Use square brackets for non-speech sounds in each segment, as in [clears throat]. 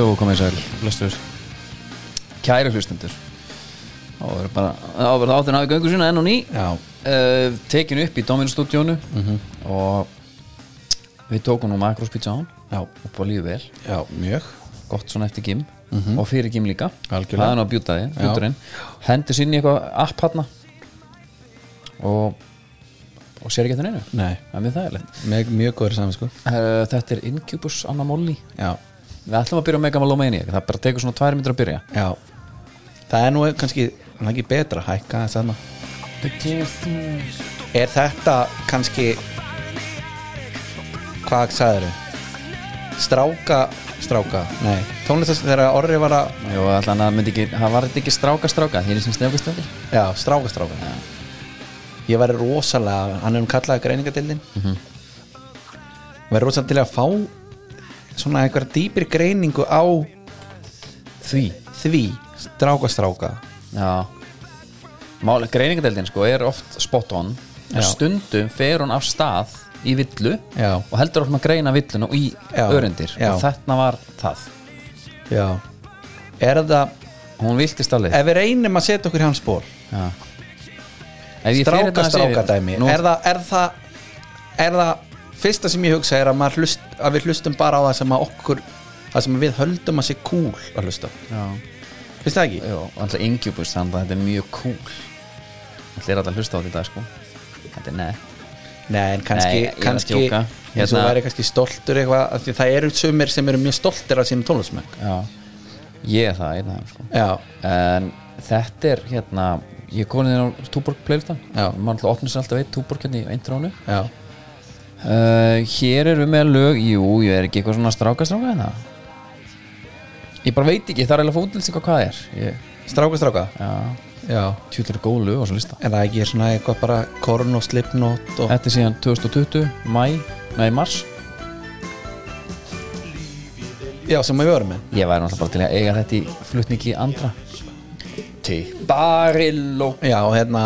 Nú komið sæl, hlustur Kæri hlustendur. Þá verður bara Þá verður þátturinn hafið göngu sína enn og ný. Já, uh, Tekin upp í Dominus stúdíónu Mhm. Og Við tókum nú Macros Pizza án já, Og búið lífið vel. Já, mjög. Gott svona eftir gym Og fyrir gym líka. Algjörlega. Það er nú að bjúta þig bjúturinn. Hendi sinni í eitthvað app hann Og Og sér ekki eftir neinu. Nei, Það er mjög þægilegt. Mjög, mjög góður saman sko uh, Þetta er Incubus Anna Molly Já, Við ætlum að byrja á Megamalomania Það bara tekur svona tvær myndir að byrja. Já. Það er nú kannski, það er ekki betra að hækka þess aðna Er þetta kannski Hvað sagður þau? Stráka, stráka? Nei, tónlistast þegar orri var að Jú, allan að myndi ekki, það var ekki stráka stráka? Hér er sem stráka stráka Já, stráka, stráka. Ég væri rosalega, hann er um kallaði greiningadildin mm Mhm. Væri rosalega til að fá Svona einhver dýpir greiningu á Því? Því, stráka, stráka. Já. Mál, Greiningadeldin sko er oft spot on. En Já. stundum fer hún af stað í villu Já. Og heldur oft að greina villuna í Já. örendir. Og þetta var það. Já. Er það, Hún viltist alveg ef við reynum að setja okkur í hans spór fer Stráka, stráka dæmi Nú- er, það, er það Er það Fyrsta sem ég hugsa er að, hlust, að við hlustum bara á það sem að okkur Það sem við höldum að sé cool að hlusta Já, Finnst það ekki? Jú, alltaf Incubus Þannig að þetta er mjög cool. Það er alltaf að hlusta á þetta sko. Þetta er neð Nei, en kannski, Nei, ég er kannski djóka. eins og Hérna- væri kannski stoltur eitthvað það eru sumir sem eru mjög stoltir af sínum tónlismæk Já. Ég er það, einn af þeim sko. En þetta er hérna ég er komin inn á Túborg playlistan Já. maður alltaf opnir sér alltaf eitt Túborg hérna í eintrónu. Já uh, hér erum við með lög jú, ég er ekki eitthvað svona stráka stráka hérna. Ég bara veit ekki, það er eiginlega fótils eitthvað hvað það er. Ég, Stráka, stráka já, Já. Tjúlir er góð lög á svo lista. En það ekki er svona eitthvað bara Korn og Slipknot og þetta er síðan 2020, mæ nei, mars. Já, sem við vorum með. Ég væri náttúrulega bara til að eiga þetta í flutningi andra. Tibarilló Já, og hérna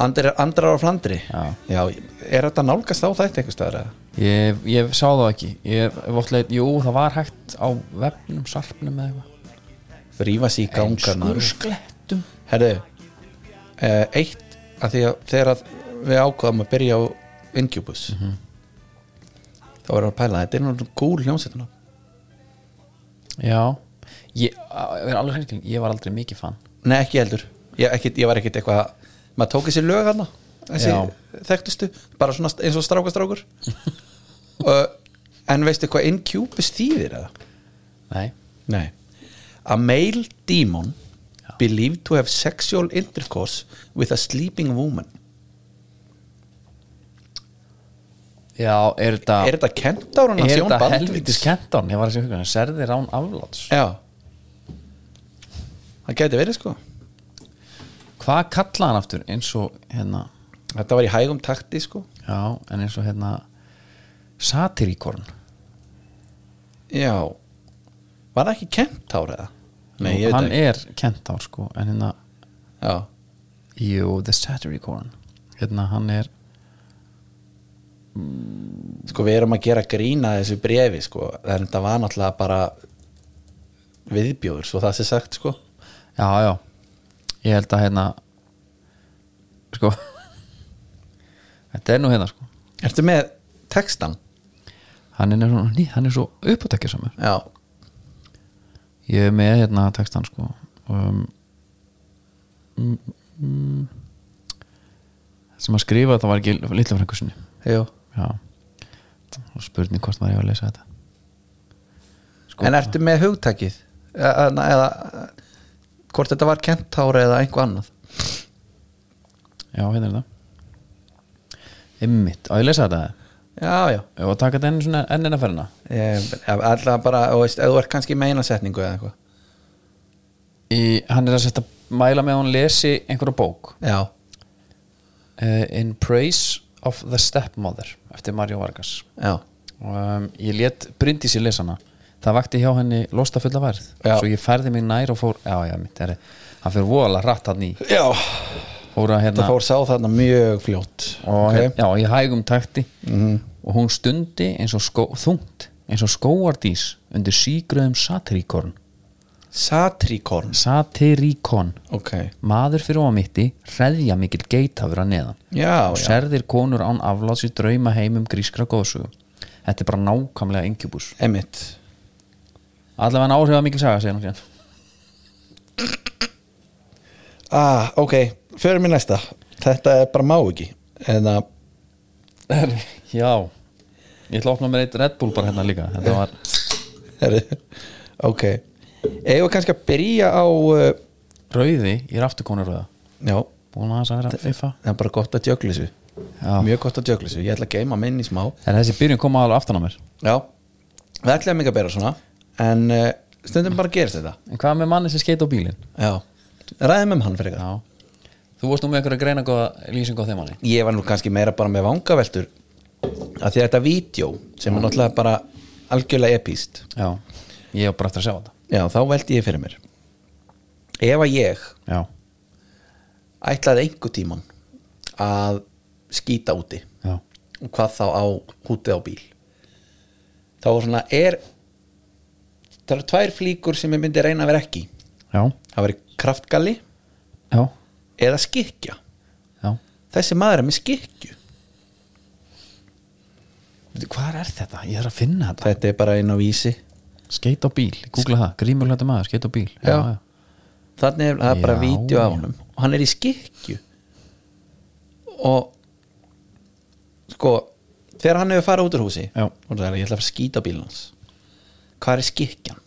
Andrar á Flandri. Já. Er þetta nálgast á þetta eitthvað eða? Ég, ég sá það ekki. Ég, leit, Jú, það var hægt á vefnum, sarpnum eða eitthvað. Rífa sig í gangan Einskur sklettum. Herðu eh, Eitt að því að þegar að við ákvaðum að byrja á Incubus þá var að pæla þetta er náttúrulega gúl hljómsveituna Já. Ég, ég var aldrei mikið fan. Nei, ekki heldur. Ég, ekki, ég var ekkit eitthvað maður tók þessi lög hana þessi Já. þekktustu bara svona eins og strákastrákur. [laughs] Uh, en veistu hvað Incubus þýðir eða? Nei. Nei. A male demon believed to have sexual intercourse with a sleeping woman. Já, er þetta Er þetta kentárun Er þetta helvitis kentán Ég var að segja hugan, serðir án afláts Já. Það gæti verið sko. Hvað kallaði hann aftur eins og hérna Þetta var í hægum takti sko. Já, en eins og hérna Satiríkorn. Já. Var það ekki kentár eða? Nei, Jú, ég Hann veit ekki. er kentár sko En hérna, Já, jú, the Satiríkorn. Hérna, hann er sko við erum að gera grína þessu brefi sko. En þetta var náttúrulega bara viðbjóður svo það sé sagt sko. Já, já. Ég held að hérna Sko Þetta er nú hérna sko. Ertu með textan? Hann er, svo, ný, hann er svo uppátekja samur Já, Ég er með hérna textan sko. Um, mm, mm, sem að skrifa það var ekki litla frængusinni jú Já. Og spurning hvort maður ég að lesa þetta. Sko, En ertu með hugtakið? Eða, eða hvort þetta var kentári eða einhver annað? Já, hérna er það Ymmit, á ég lesa þetta? Já, já. Að taka þetta enn svona ennina ferina Ég, alltaf bara, þú veist, ef þú ert kannski með eina setningu eða eitthvað. Í, Hann er að setja mæla með að hún lesi einhverja bók. Já, uh, In Praise of the Stepmother eftir Mario Vargas. Já, um, ég let Bryndísi lesa hana. Það vakti hjá henni losta fulla værð Já. svo ég færði mig nær og fór já, já, mitt er hann fyrir voðalega hratt hann í. Já fór að hérna Það fór sá þarna mjög fljótt. Og Ok. hérna, já, í hægum takti. Og hún stundi eins og skó, þungt eins og skóardís undir sígröðum satiríkorn Satrikorn satiríkorn Ok, maður fyrir ómitti hreðja mikil geithafur að neðan. Já, og já. serðir konur án afláts í drauma heimum grískra góðsögu þetta er bara nákvæmlega ingjubús Emmitt allavega en áhrif að mikil saga segja síðan. Ah, ok, fyrir mér næsta. Þetta er bara má ekki. En að, já. Ég ætla að opna mér eitt Red Bull bara hérna líka. Þetta var ok. Eða kannski að byrja á uh, rauði í raftukonur rauða Já, búin að þess að vera það er bara gott að jögla þessu. Mjög gott að jögla þessu, ég ætla að geima minn í smá. En þessi byrjun koma alveg aftan á mér. Já, við ætlaðum ekki að bera svona. En uh, stundum bara gerist þetta. En hvað með manni sem skeit á bílinn? Já, ræðum um hann fyrir já þú varst nú með einhverja greina góða lýsing á þeim manni. Ég var nú kannski meira bara með vangaveltur að því að þetta vídeo sem er náttúrulega bara algjörlega epíst já ég var bara eftir að sjá þetta. Já, þá veldi ég fyrir mér. Ef að ég já. ætlaði einhver tíman að skýta úti já. og hvað þá á húti á bíl þá var svona er það eru tvær flíkur sem ég myndi reyna að vera ekki. Já. Það veri kraftgalli já eða skikja já. Þessi maður er með skikju hvað er þetta? ég er að finna þetta. Þetta er bara einn á vísi skeit á bíl, googla það, grímur hlættu maður skeit á bíl. Já. þannig er það bara Já, vídeo já. honum. Og hann er í skikju og sko þegar hann hefur farið út úr húsi Já. og það er ég ætla að fara að skýta á bílun hans. Hvað er skikjan?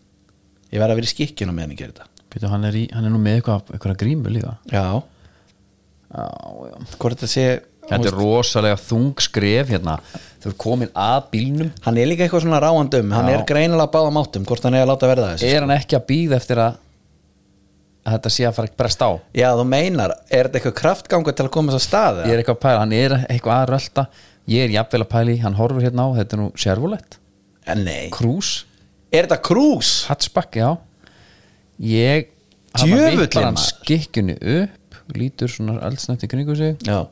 ég verð að vera í skikkjun á meðan ég gerir þetta. Býtu, hann, er í, hann er nú með eitthvað, eitthvað grímur líka. Já, já, já. Hvort þetta sé þetta er rosalega þung skref hérna. Þau eru komin að bílnum. Hann er líka eitthvað svona ráandum hann Já. er greinilega báða máttum hvort hann er að láta verða þessu er hann ekki að býða eftir að, að þetta sé að fara að bresta á? Já, þú meinar, er þetta eitthvað kraftgangur til að koma þess að staði? ég er eitthvað að pæla, hann er eitthvað að rölda ég er jafnvel að pæla í, hann horfur hérna á þetta er nú nei, Cruise. Er þetta krús? Hatchback, já. Ég hann maður. Lítur svona eldsnætt í kringu sig. Já.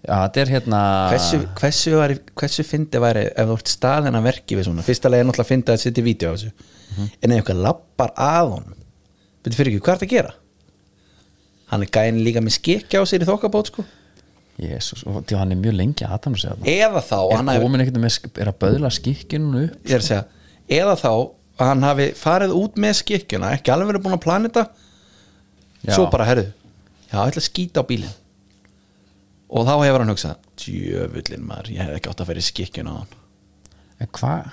Já, þetta er hérna hversu, hversu, væri, hversu fyndi væri ef þú ert staðin að verki við svona? Fyrsta leið er náttúrulega að fyndi að setja vídeo á þessu. Mhm. en ef eitthvað lappar að honum betur fyrir ekki, hvað er þetta að gera? hann er gæðin líka með skikja á sér í þokkabót sko. Jésús, og því hann er mjög lengi að hann segja það eða þá, er komin ekkert með, er að böðla skikkjunum upp ég er að segja eða þá að hann hafi farið út með skikkjuna ekki alveg verið búin að plana þetta. Já. svo bara, herru já, ég ætla að skýta á bílinn. Og þá hefur hann hugsað djöfullin maður, ég hef ekki átt að fyrir skikkjuna á hann. En hvað,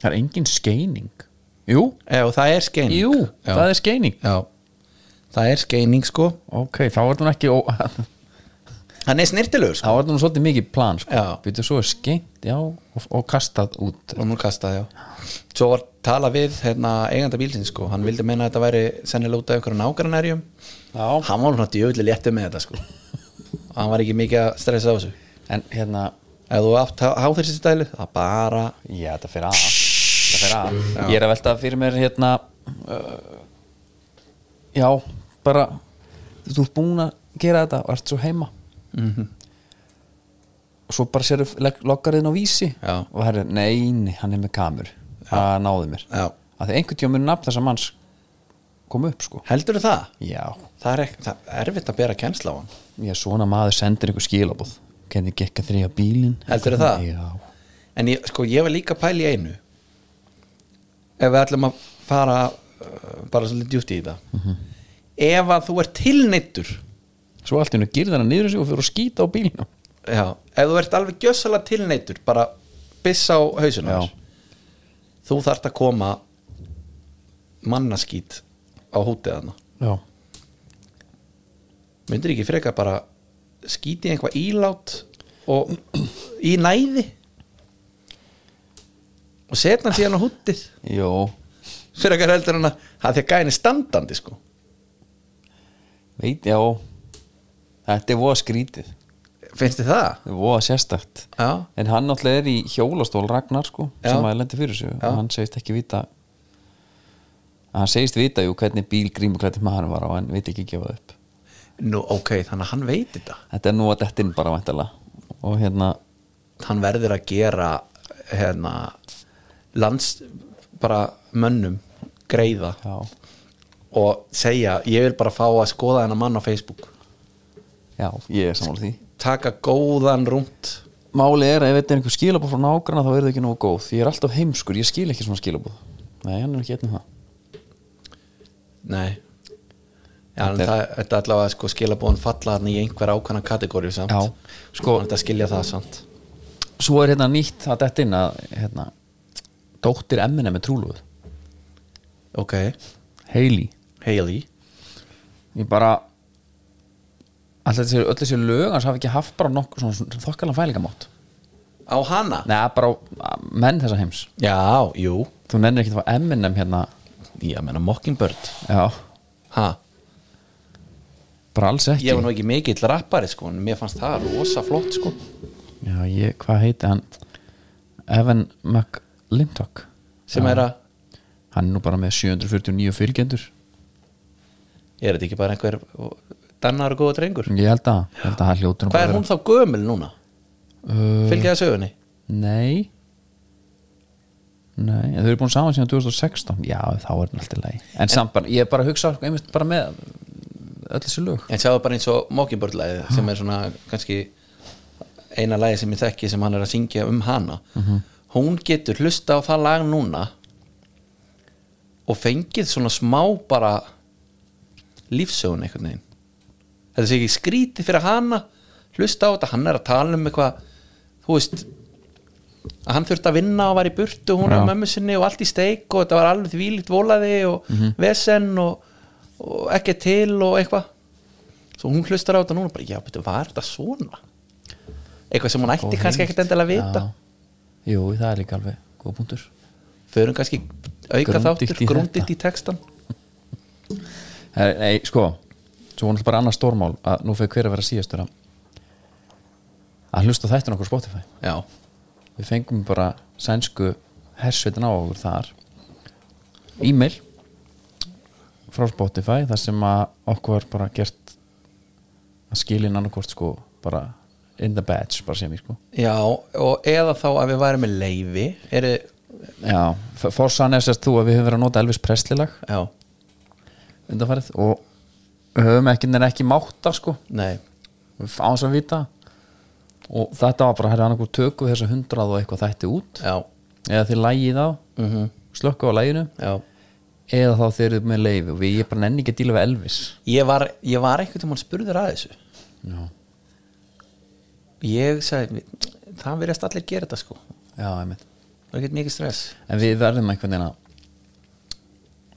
það er engin skeining. Jú, Ef það er skeining. Jú, já. það er skeining. Já, það er skeining sko. Ok, þá er það ekki ó, [laughs] Hann er snirtilegur þá sko er það svolítið mikið plan sko. Já. Býtu, svo er skeint, já, og, og kastað út. Og nú kastað, já. Svo var talað við hérna, eiganda bílsins sko. Hann vildi meina að þetta væri sennilega út af einhverjum nágrannærjum já, Hann var svona djöfulli léttu með þetta sko. [laughs] Hann var ekki mikið að stressa á þessu. En hérna Ef þú átt háþyrsi stælu Það bara já, þetta fyrir að þetta fyrir að, ég er að velta fyrir mér hérna uh, já, bara þú ert búin að gera þetta og ert svo heima. Mm og svo bara sér loggariðin á vísi. Já. og það er, nei, nei, hann er með kamur. Það náði mér. Já, að því einhvern tíma mun nafn þess að manns kom upp sko. Heldur það? já, Það er, ekki, það er erfitt að bera kennsla á hann. Ég svona maður sendir einhver skilabóð kenni gekk að þrýja bílinn? Heldurðu það? já, En ég, sko, ég var líka að pæla í einu. Ef við ætlum að fara uh, bara svolítið djúpt í þetta. Ef að þú ert tilneittur svo allt í hennu girðan að niður sig og fyrir að skýta á bílnum. Já, ef þú ert alveg gjössalega tilneittur bara byssa á hausinu Já. þér, þú þarft að koma mannaskít á hútið hana já, myndir ekki freka bara skíti einhvað ílát og í næði? Og setna síðan á hútið jó. Fyrir ekki heldur hann að það því að gæni standandi sko. Veit, já. Þetta er voða skrítið. Finnst þið það? þetta er voða sérstakt. Já, en hann náttúrulega er í hjólastól Ragnar sko, Já. sem að lendi fyrir sig Já. og hann segist ekki vita hann segist vita jú hvernig bíl grímuklættir maður var á en veit ekki gefa upp nú ok, þannig að hann veit þetta. Þetta er nú að dettin bara væntalega og hérna hann verður að gera hérna lands bara mönnum greiða já, og segja ég vil bara fá að skoða hennar mann á Facebook. Já, ég er sammála því. Taka góðan rúnt Máli er að ef þetta er einhver skilabóð frá nágrana þá er það ekki nógu góð. Ég er alltaf heimskur, ég skil ekki svona skilabóð Nei, hann er ekki einn um það. Nei Já, en það, þetta er allavega sko skilabóðan falla hann í einhver ákvæmna kategóri samt. Sko, þetta skilja það samt. Svo er hérna nýtt að detta inn að hérna, dóttir Eminem er trúluð ok, Hailey. Hailey. Ég bara Alltaf þessi, öll þessi lög hans hafi ekki haft bara nokkuð svona, þokkalan fælingamátt á hana? Nei, bara á menn þessa heims. Já, jú. Þú nennir ekki að fá Eminem hérna. Ég meina Mockingbird. Já, ha, bara alls ekki. Ég var nú ekki mikill rappari sko en mér fannst það rosa flott sko. Já, ég, hvað heiti hann? Evan McLintock sem er að, Hann er nú bara með 749 fylgjendur. Er þetta ekki bara einhver dannar og góða drengur? Ég held að, ég held að hann hljótur hvað er hún þá gömul núna? Uh, fylgja það sögunni? Nei. Nei, en þau eru búin saman síðan 2016 Já, þá er hann alltaf leið En samt bara, ég er bara að hugsa einmitt bara með öll þessi lög. En sjáðu bara eins og Mockingbird lagið sem er svona kannski eina lagið sem ég þekki sem hann er að syngja um hana. Hún getur hlusta á það lag núna og fengið svona smá bara lífsögun einhvern veginn. Þetta sé ekki skrítið fyrir hana hlusta á þetta, hann er að tala um eitthvað þú veist að hann þurfti að vinna og var í burtu hún Já. á mömmu sinni og allt í steik og þetta var alveg þvílíkt volaði og vesen og, og ekki til og eitthvað. Svo hún hlustar á þetta núna bara, já, betur, var þetta svona? Eitthvað sem hún ætti Góð kannski ekkert endilega að vita. Já. Jú, það er líka alveg góð punktur. Förum kannski auka Grundigt þáttur í grunditt þetta. í textan Her, Nei, sko Svo náttúrulega bara annað stórmál að nú fyrir hver að vera síðastur að að hlusta á þættin okkur á Spotify. Já, Við fengum bara sænsku hersveitin á okkur þar. E-mail frá Spotify þar sem að okkur bara gert að skilin annarkvort sko bara in the badge bara sem ég sko. Já og eða þá að við værum með leifi er Já, fórsan er sérst þú að við höfum verið að nota Elvis Presley lag. Já, undanfarið og höfum ekki en ekki máta sko. Nei. Áns að vita. Og þetta var bara herrið annarkvort tökum við þessa hundrað og eitthvað þætti út. Já, eða þið lægið á, mm slökku á læginu já eða þá þeir eru með leifi og við ég bara nenni ekki að díla við Elvis. Ég var, ég var einhvern tímann spurður að þessu. Já, ég sagði, það verðast allir gera þetta sko. Já einmitt. Það er ekkert mikið stress. En við verðum einhvern veginn að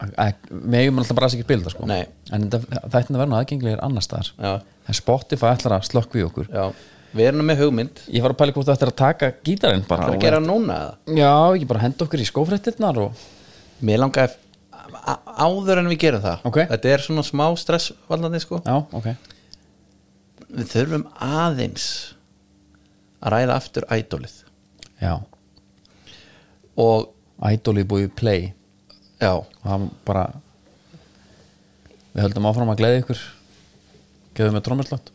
að- að- megum alltaf bara ekki bilda sko. Nei. en þetta- þættina verðum aðgengilegir annars staðar. En Spotify ætlar að slökku í okkur. Já, við erum með hugmynd. Ég var að pæla hvort það ættir að taka gítarinn bara það er að gera núna eða? Já, ekki bara henda okkur í skófrættirnar og mér langaði áður en við gerum það Ok. þetta er svona smá stressvaldandi sko. Já, ok. Við þurfum aðeins að ræða aftur ædólið já, og Idolið búið play. Já, bara við höldum áfram að gleði ykkur. Geðum með trómmerslott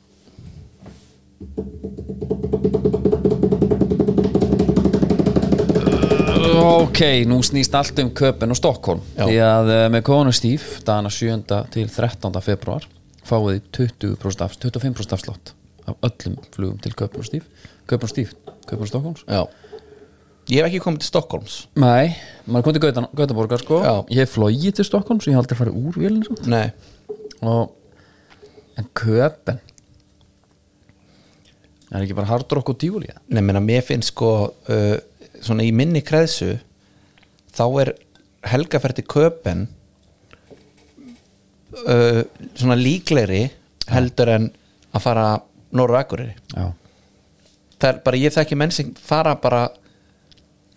ok, nú snýst allt um Köpen og Stokkólm því að eh, með konu Stíf dana 7. til 13. februar fáið þið 20% af, 25% afslott af öllum flugum til Köpen og Stíf Köpen og Stíf, Köpen og Stokkólms já ég hef ekki komið til Stokkólms Nei, maður kom til Gautaborgar sko Já. Ég hef flogið til Stokkólm svo ég hef aldrei farið úr vélinn svo. nei, og en köpen er ekki bara hardrock og tífúli nei, menna mér finnst sko uh, svona í minni kreðsu þá er helgaferð til köpen uh, svona líklegri heldur en að fara Norra Já, það er bara, ég þekki menn sem fara bara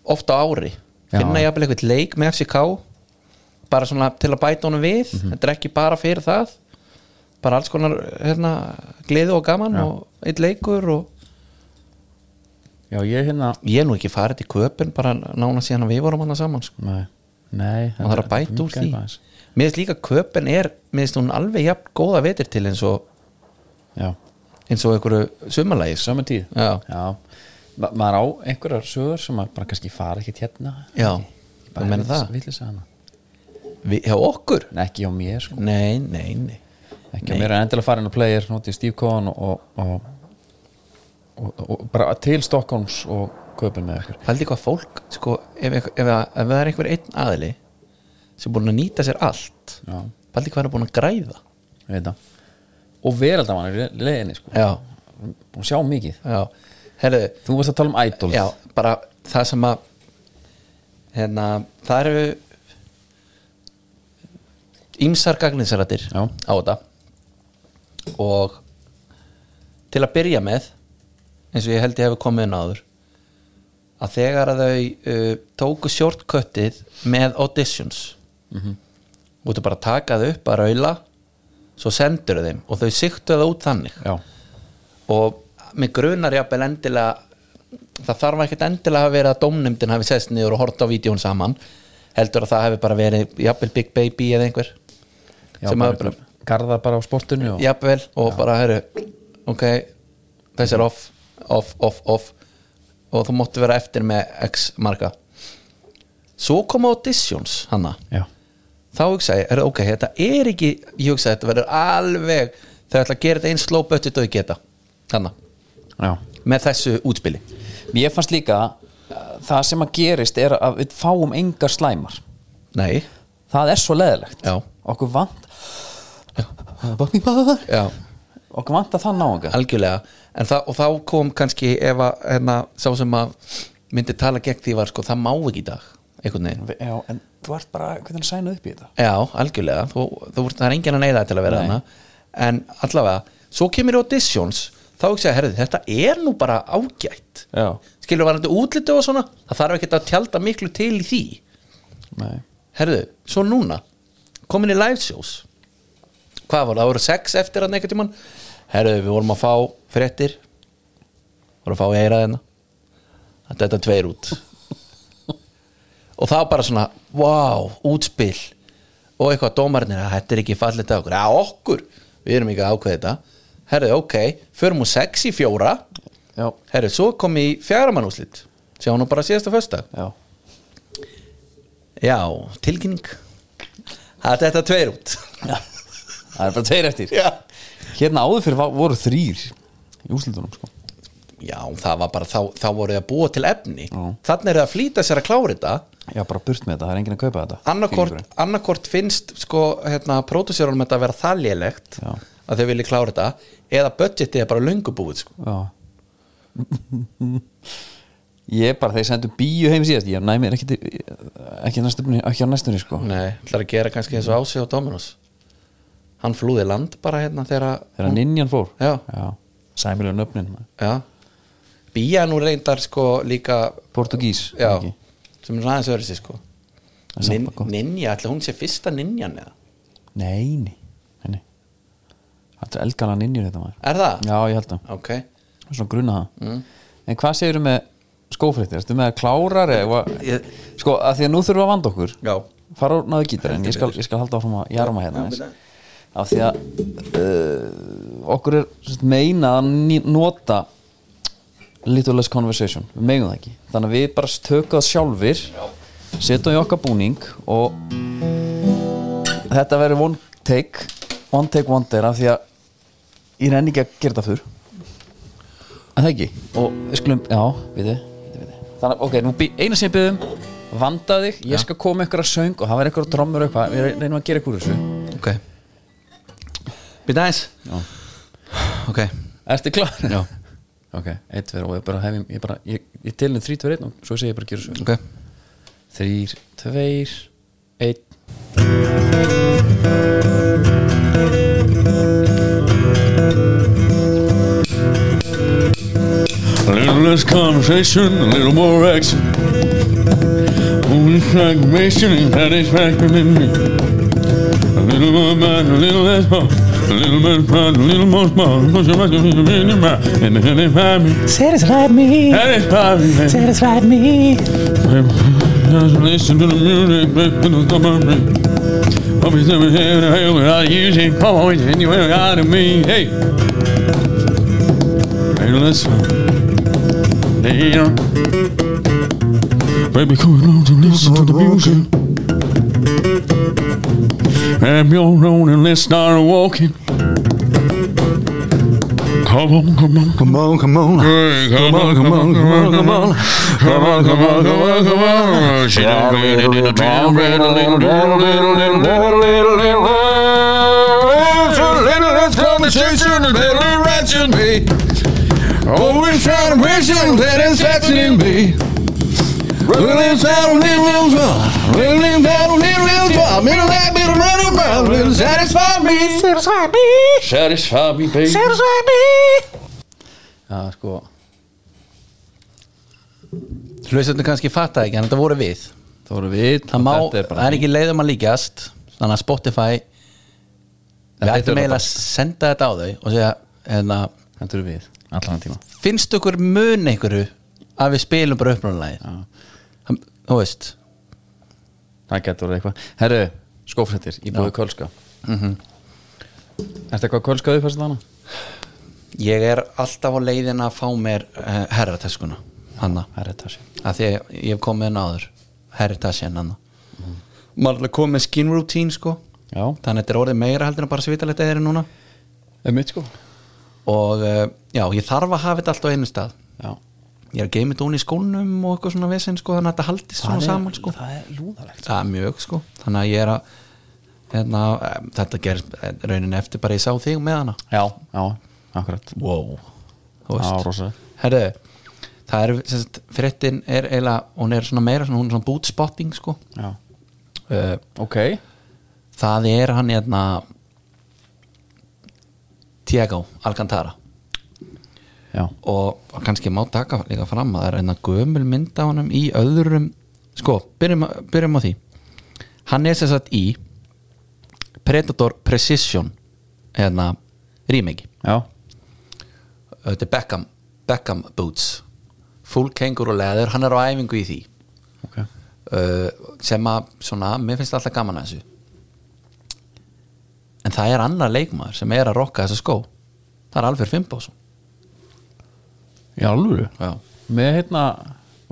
ofta ári Já. finna jafnvel eitthvað leik með FCK bara svona til að bæta honum við Mhm. þetta er ekki bara fyrir það bara alls konar hérna, gleði og gaman Já. og eitt leikur og Já ég hérna ég er nú ekki farið til köpun bara nána síðan að við vorum hana saman sko. Nei, nei það er að bæta úr því. mér finnst líka köpun er mér finnst hún alveg jafn góða vetur til eins og Já, eins og einhverju sumarlægis sömu tíð já, Ma maður á einhverjar sögur sem maður bara kannski fara ekkert hérna. Já, þú menn það. Vi, Hjá okkur? Nei, ekki á mér sko. Nei, nei, nei. Ekki á mér en endilega farin að player notið Steve Cohen og, og, og, og, bara til Stockholms og kaupin með ykkur. Fældi hvað fólk, sko, ef, ef, ef, ef það er einhver einn aðili sem er búin að nýta sér allt Fældi hvað er búin að græða. Það. Og veraldamann er í leiðinni sko. Og sjá mikið. Herðu, þú varst að tala um Idol já, bara það sem að hérna, það eru ímsar gagninsrættir á þetta. Og til að byrja með eins og ég held ég hefur komið inn áður að þegar að þau uh, tóku shortcuttið með auditions mm -hmm. út að bara taka þau upp að raula svo sendur þau þeim og þau siktu það út þannig. Já, og með grunar jafnvel endilega það þarf ekkert endilega að vera að dómnefndin hafi sest niður og hort á vídjón saman heldur að það hefur bara verið jafnvel Big Baby eða einhver já sem bara, hafi bara, garðar bara á sportinu og, jafnvel og bara herru ok, þessi er off off, off, off. Og þú móttu vera eftir með x marga svo koma auditions hanna. Já, þá hugsa ég, er, ok, þetta er ekki ég hugsa þetta verður alveg þau ætla að gera þetta eins slow budget og þau geta. Þannig, já. með þessu útspili. Mér fannst líka uh, það sem að gerist er að við fáum engar slæmar. Nei, það er svo leðilegt Já. okkur vant okkur vant að það náunga. Algjörlega. en það, og þá kom kannski ef að hérna, sá sem að myndi tala gegn því var sko, það má ekki í dag einhvern veginn. Já, en þú ert bara hvernig að sæna upp í þetta? Já, algjörlega, þú, þú, það er enginn að neyða til að vera hana en allavega, svo kemur auditions þá ekki segja, herrðu, þetta er nú bara ágætt. Já, skilur varandi útliti og svona það þarf ekki að tjálta miklu til í því. Nei, herrðu, svo núna komin í live shows. Hvað voru, það? Voru sex eftir að neikvæmt tímann. Herrðu, við vorum að fá fréttir. Vorum að fá eira þennan þetta er tveir út. [laughs] Og það bara svona wow, útspil. Og eitthvað dómarnir að þetta er ekki fallið til okkur. Að okkur, við erum ekki að ákveða þetta. Herrðu, ok, förum úr sex í fjóra. Já, herrðu, svo kom í fjármannúslit sjá nú bara síðasta fösta já. Já, tilkynning. Það er þetta tveir út. Já, það er bara tveir eftir. Já. Hérna áður fyrir voru þrýr í úslitunum sko. já, það var bara þá, þá voru þið að búa til efni Já. þannig er það að flýta sér að klára þetta Já, bara burt með þetta, það er enginn að kaupa þetta annarkort, finnst sko, hérna, pródusjörunum þetta að vera það lélegt Já. að þau vilja klára þetta eða budgetið er bara löngu búið sko. Já Ég bara, þeir sendu bíu heim síðast Ég næmi er ekki, ekki, næstunni, ekki á næstunni sko. nei, ætlar að gera kannski eins og ási á Dominos hann flúði land bara hérna þegar Þegar ninjan fór Já. Sæmilega nöfnin já. Bía nú reyndar sko líka Portugís já, sem er aðeins öðru sér sko Nin. Ninja, ætla hún sé fyrsta ninjan eða? Nei, nei, nei, nei. Það er elgana ninjur þetta maður. Er það? Já, ég held að, ok, svona grunna það. Mm. En hvað segirðu með skófréttir? Ertu með klárar eða Ég- Sko, að því að nú þurfum við að vanda okkur. Já. Fara og náðu gítar en ég skal, ég skal halda áfram að jarma hérna aðeins. Af því að uh, okkur er meinað að nota little less conversation. Við megum það ekki. Þannig að við bara tökum það sjálfir setjum í okkar búning og þetta verður one take one take wonder af því að ég nenni ekki að gera þetta fyrr. En það ekki? Og við skulum, já, við þið þannig að, ok, nú eina sem ég byggðum vanda þig, ég skal koma ykkur að söng og það verður ykkur að trommur eitthvað, við reynum að gera ykkur þessu. Ok byrja aðeins ok, Ertu klár? Já. Ok, eitt, tveir og ég bara hef ég bara, ég, ég tilnum þrý, tveir, einn og svo segi ég bara að gera þessu ok Þrýr, tveir, einn A little less conversation, a little more action. Only fragmentation and satisfaction in me. A little more mind, a little less more. Little more pride, a little more small. Push your mind, in your mind, and satisfy me. Satisfied me, Satisfy me, man. satisfied me. Just listen to the music, baby, to come on me. I'll be sitting here in the hell without using. Come on, anywhere out of me. Hey. Hey, listen. Yeah. Baby, come on to listen to the music. Grab your own and let's start walking. Come on, come on, Come on, come on come on, come on, come on, come on, come on, come on, come on, come on. She done ran it in the town, ran a little, little, little, little, little, little, little, It's a little, little conversation, a little ratchet me. Always trying to wish and let it section in me. Satisfy me. Satisfy me, Satisfy me, baby. satisfy me. Já, sko. Hlustundu kannski fatta ekki en þetta voru við. Það voru við Það má, þetta er það er ekki leiðum að líkjast Þannig að Spotify Við ættum eiginlega að senda þetta á þau og segja hérna, Þetta eru við, allan tíma finnst ykkur mun einhverju að við spilum bara uppnáðanlega Þú veist. Það getur verið eitthvað. Herru, skófrættir, ég búið kölska. Mm -hmm. Ertu eitthvað kölskaðu upp þessu þannig? Ég er alltaf á leiðin að fá mér uh, herrateskuna Hanna Herretassi að því að ég hef komið inn áður. Heritassin hann maður er alltaf komið með skin routine sko. Já, þannig að þetta er orðið meira heldur en bara svitalegt eða núna. Er mitt sko. Og uh, já, ég þarf að hafa þetta allt á einu stað. Já ég er að geima þetta hún í skónum og eitthvað svona vesen sko, þannig að þetta haldist svona saman sko. Það er lúðalegt það er mjög sko. Þannig að ég er að hérna, þetta eh, raunin eftir bara ég sá þig með hana. Já, já, akkurat. Wow. Þú veist. herðu það er, sagt, fréttin er eiginlega, hún er svona meira svona, hún er svona bootspotting sko. Já, uh, ok. það er hann hérna Tiago Alcantara Já, og kannski má taka líka fram að það er einna gömul mynd á honum í öðrum sko, byrjum, byrjum á því. Hann er sem sagt í Predator Precision hérna remake. Þetta er Beckham, Beckham Boots. Full kengur og leður, hann er á æfingu í því. Ok. Uh, sem að svona, mér finnst alltaf gaman að þessu. En það er annar leikmaður sem er að rokka þessa skó. Það er Alfred Fimbásson Já, alvöru? Já, Með hérna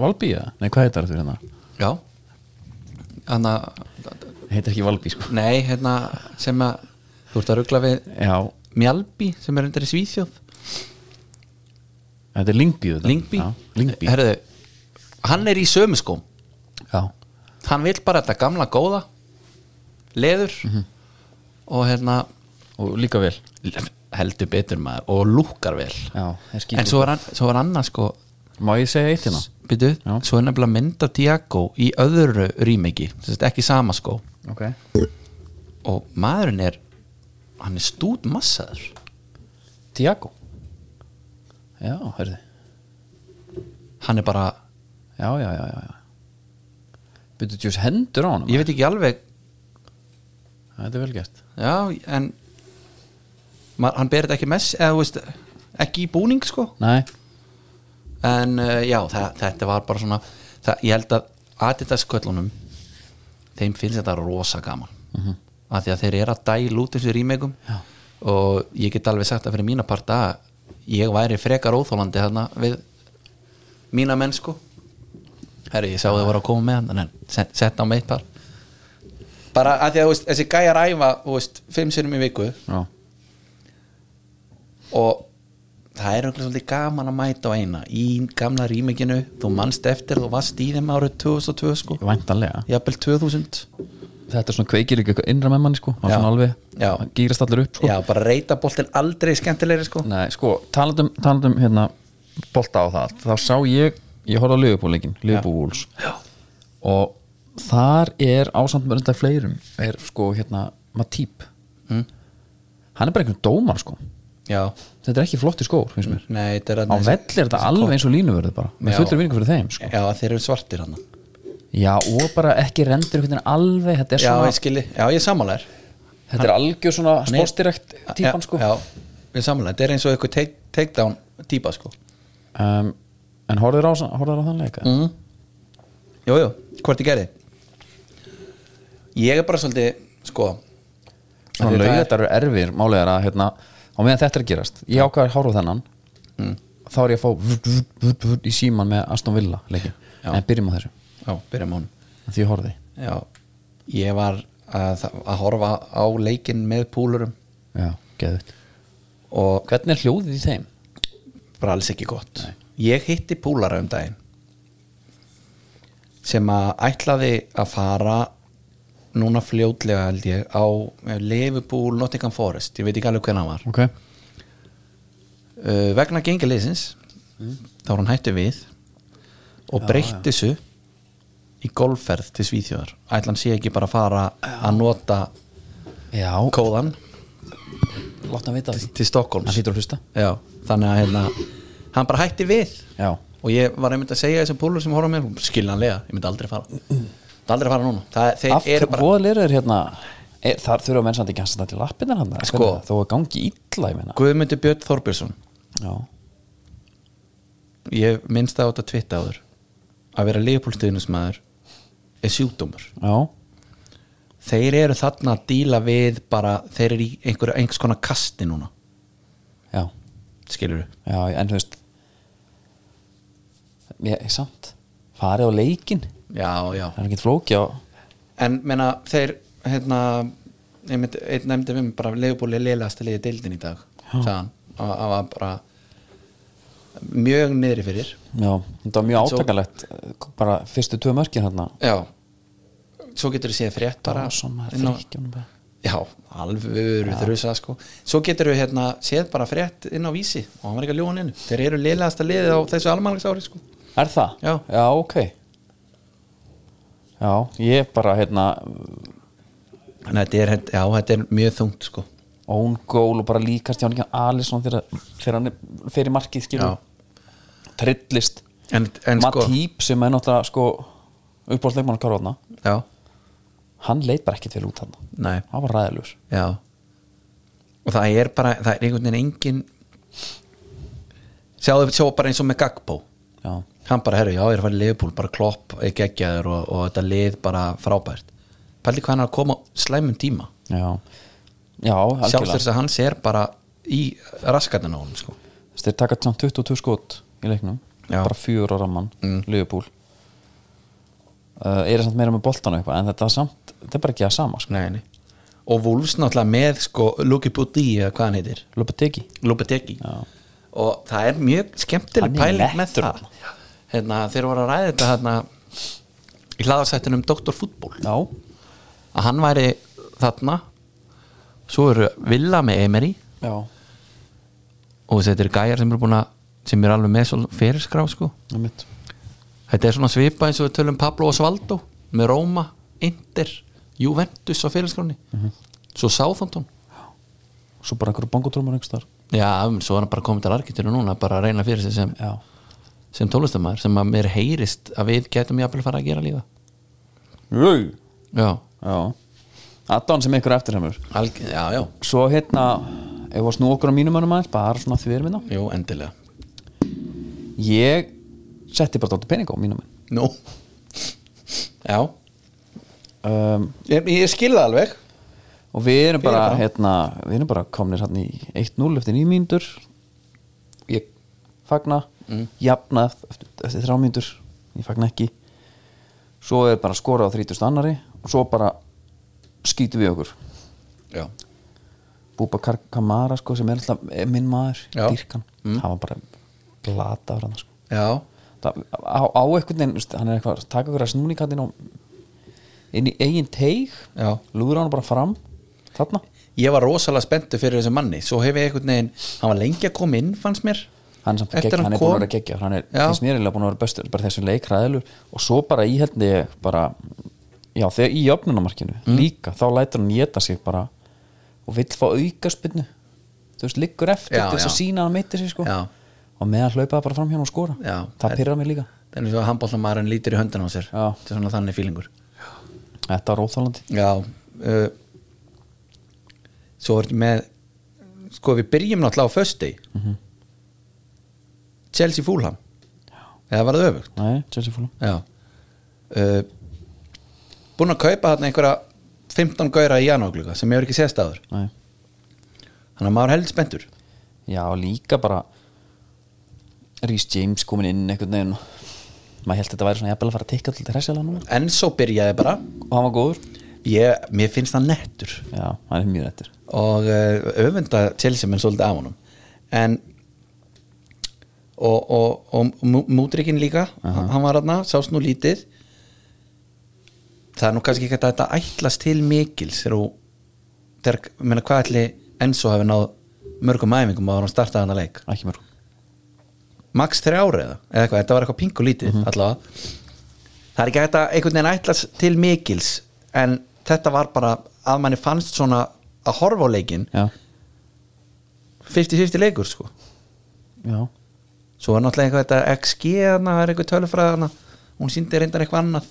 Valbí eða? Nei, hvað heitar þetta hérna? já. Þannig að, Heitir ekki Valbí sko. Nei, hérna sem að, þú ert að ruggla við Já, Mjálbi sem er undir í Svíþjóð. Þetta er Lingby þetta. Lingby, Herðu, hann er í sömu skóm. Já, hann vil bara þetta gamla góða leður og hérna og líka vel heldur betur maður og lúkar vel. Já, það en svo hann, svo er annað sko. Má ég segja eitt hérna? Já. svo er nefnilega mynd af Tiago í öðru rýmiki, ekki sama skó Ok. Og maðurinn er hann er stút massaður Tiago Já, hörði hann er bara, Já, já, já, já, Byrju tjús hendur á hann ég veit ekki alveg Þetta er vel gert. Já, en ma- hann ber þetta ekki mess eða veist, ekki í búning sko. Nei, en uh, já, það, þetta var bara svona það, ég held að Adidas köllunum þeim finnst þetta rosa gaman. Mm -hmm. að því að þeir eru að dæla út þessu rýmegum og ég get alveg sagt að fyrir mína part að ég væri frekar óþólandi þarna við mína menn sko. Herri, ég sá þau voru að koma með hann en set, sett á meitt par. Bara að því að veist, þessi gæjar æfa þú veist, fimm sinum í viku já, og það er einhverjum svolítið gaman að mæta á eina. Í gamla rýmikinu þú manst eftir, þú varst í þeim árið 2002 sko, væntanlega. Jafnvel 2000 Þetta er svona kveikir líka innra með manni sko. Já. alveg, Já. það gýrast allir upp sko. Já, bara reyta boltin aldrei skemmtilegri sko. Nei, sko, talandum, talandum hérna bolta á það, þá sá ég ég horfði á Liverpool-leikin, Liverpool-Wolves og þar er með undar fleirum er sko hérna Matip. Mm. hann er bara einhvern dómar sko já, þetta er ekki flotti skór, nei, er á vell er þetta alveg eins og línuverð bara með fullur vinningu fyrir þeim sko. já, þeir eru svartir hann já, og bara ekki rendur einhvern veginn alveg, þetta er já, svona ég skilji, já, ég sammálar þetta er algjör svona Hann er- sportdirekt típan sko. já, ég sammálar, þetta er eins og eitthvað take, takedown típa sko. Um, en horfður á, horfður á þann leika? Mm. jú, jú, hvort ég gerði. Ég er bara svolítið sko af því það er- laugatar eru erfir málið er að hérna, á meðan þetta er að gerast. Ég ákvaði á þennan. Þá er ég að fá vut, vut, vut, í síman með Aston Villa leikin, en byrjum á þessu. Já, byrjum hún því ég horfði. Já, ég var að, að horfa á leikinn með púlurum já, geðut og hvernig er hljóðið í þeim? bara alls ekki gott. Ég hitti púlara um daginn sem að ætlaði að fara núna fljótlega held ég á Liverpool Nottingham Forest, ég veit ekki alveg hvernig hann var. Ok, uh, vegna gengiliðsins þá var hann hættu við og breytti þessu í golfferð til Svíþjóðar. Ætla hann sé ekki bara að fara að nota já, kóðan því. til Stokkólms þannig að hérna, hann bara hætti við. Já, og ég var einmitt að segja þessum púlur sem horfa á mér skiljanlega, ég myndi aldrei fara myndi aldrei fara núna. Það, þeir af eru hverju bara, voðalir er hérna er, þar þurfa menn samt ekki að standa til lappinnar hann Sko. þó að gangi meina. Guðmundur Björn Þorbjörnsson. Já, ég minnst það á þetta tvitt áður. Að vera leifpólstuðnusmaður er sjúkdómur. Já, þeir eru þarna að díla við bara, þeir eru í einhver, einhvers konar kasti núna, já, skilur já en þú veist ég, samt. Farið á leikin já, já, það er ekki flóki á en menna þeir hérna einmitt, einn nefndi við bara leifból er leiðast að leiði deildin í dag sagðan, að að var bara mjög niðri fyrir. Já, þetta var mjög átakalegt bara fyrstu tvö mörkin hérna já, svo getur þú séð frétt bara á- já, alveg við þrjusa sko. Svo getur við hérna séð bara frétt inn á vísi og hann var ekki að ljóna inn. Þeir eru leiðast að leiði á þessu almanlagsári sko. Er það? Já. Já, ok Já, ég bara hérna þannig að þetta er, já, þetta er mjög þungt sko. own goal og bara líkast hann ekki Alisson þegar, þegar hann er fyrir markið skilur trillist. En, en sko Matýp sem er náttúrulega sko uppbólsleikmann að karfa já, hann leit bara ekkert vel út hann nei. Hann var ræðilur Já. Og það er bara, það er einhvern veginn engin sjáðu sjá bara eins og með Gagbo Já, hann bara, herru, já, ég er að fara í liðbúl bara klopp, ekki ekki aður og, og þetta lið bara frábært. Pældi hvað hann er að koma slæmum tíma. Já. Já, sjálfst algjörlega þess að hann ser bara í raskatinn á honum sko. Þeir taka samt 22 skot í leiknum. Já. bara fjör ára mann, Mm. Liverpool. Uh, er samt meira með boltan eitthvað en þetta er samt, þetta er bara ekki að sama sko. nei, nei. og Wolves náttúrulega með sko, Luki Budi hvað hann heitir? Lopetegi og það er mjög skemmtileg Hann pæling með það hérna, þeir voru að ræða þetta hérna, í hlaðarsættinum Dr. Fútból Já, að hann væri þarna svo eru Villa með Emery. Já, og þetta eru gæjar sem eru búin að sem eru alveg með fyrirskrá sko. þetta er svona svipa eins og við tölum Pablo Osvaldo með Róma, Inter Juventus á fyrirskráni svo Southampton. Svo bara einhverju bongotrómur einhverstaðar já, svo er hann bara komið til arkitinu núna bara að reyna fyrir sig sem, Já, sem tónlistamæður sem að mér heyrist að við getum jafnvel fara að gera lífa Jú. já, já. Addon sem eftirheimur alg, já, já, Svo hérna, ef við snú okkur á mínum önum aðeins bara svona því við erum hérna. Jú, endilega. Ég setti bara dóttir pening á mínum nú. Já, um, ég, ég skilða alveg. Og við erum bara, Fyrirfram. hérna Við erum bara komnir hérna í 1-0 eftir 9 mínútur. Ég fagna mm. Jafnað eftir, eftir 3 mínútur Ég fagna ekki. Svo er bara skorað á 30 annari Og svo bara skýtum við okkur. Já, Búbakar Kamara sko sem er alltaf er minn maður, dýrkan það var bara glata af hann sko. já, það, á, á veginn, veist, hann er eitthvað taka ykkur að snúningatinn inn í eigin teig lúður hann bara fram þarna. Ég var rosalega spenntu fyrir þessu manni. Svo hef ég einhvern veginn, hann var lengi að koma inn fannst mér hann, er samt Eftir gegg, hann er búin að vera geggja hann er mér eiginlega búin að vera bestur bara þessu leik ræðilur og svo bara í helni bara, já þegar í jöfnunamarkinu Mm. líka, þá lætur hann geta sig bara og vill fá aukaspinnu þú veist, liggur eftir þess að sína að hann meitir sig sko. Já. og meðan hlaupaði bara fram hérna og skora. Já. það pyrra mig líka. þannig að handbóltamæðurinn lítur í höndin á sér. Þetta er svona þannig fílingur þetta var óþálandi uh, svo er þetta með sko við byrjum náttúrulega á fösti Mhm. Chelsea Fulham? Eða var það öfugt? Nei, Chelsea já. Uh, búin að kaupa þarna einhverja 15 gauðra í janúargluga sem hefur ekki sést aður þannig að maður heldur spenntur. Já, líka bara Rhys James komin inn einhvern veginn maður held að þetta væri svona jafnvel að fara að tikka til hressilega núna. Enzo byrjaði bara. Og hann var góður? Ég, mér finnst það nettur. Já, hann er mjög nættur og uh, öfunda Chelsea menn svolítið af honum. En og, og, og Mú- Múdrikin líka hann var þarna, sást nú lítið. Það er nú kannski ekki að þetta ætlast til mikils þegar meina hvað ætli Enzo hefði náð mörgum æfingum á hann startaði hann að leik? Ekki mörg max þrjá ári eða, eða eitthvað, þetta var eitthvað pingu lítið allavega. Það er ekki að einhvern veginn ætlast til mikils en þetta var bara að manni fannst svona að horfa á leikin já, 50-50 leikur sko. Já, svo er náttúrulega eitthvað þetta XG þarna, það er eitthvað tölfræð þarna. Hún síndi reyndar eitthvað annað.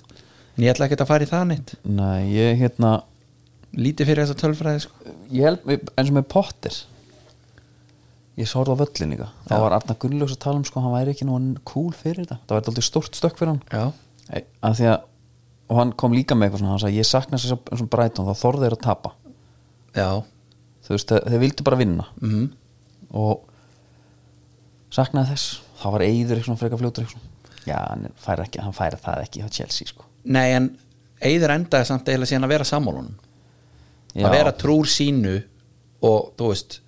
En ég ætla ekki að fara í það neitt. Nei, ég hérna lítið fyrir þessa tölfræði sko. Ég held, eins og með Potter. Ég sá það á völlin líka. Þá var Arna Gunnlaugs að tala um sko hann væri ekki nú cool fyrir þetta, það væri alltaf stort stökk fyrir hann. Ei, að því að og hann kom líka með eitthvað svona, hann sagði ég sakna þess að eins og Brighton, þá þorðu þeir að tapa. Já, þú veist, þeir, vildu bara vinna. Mhm. Og saknaði þess. Þá var svona frekar fljótur já, hann fær, ekki, hann fær það ekki á Chelsea sko. Nei en Eyður endaði samt eiginlega síðan að vera sammálunum að vera trúr sínu og þú veist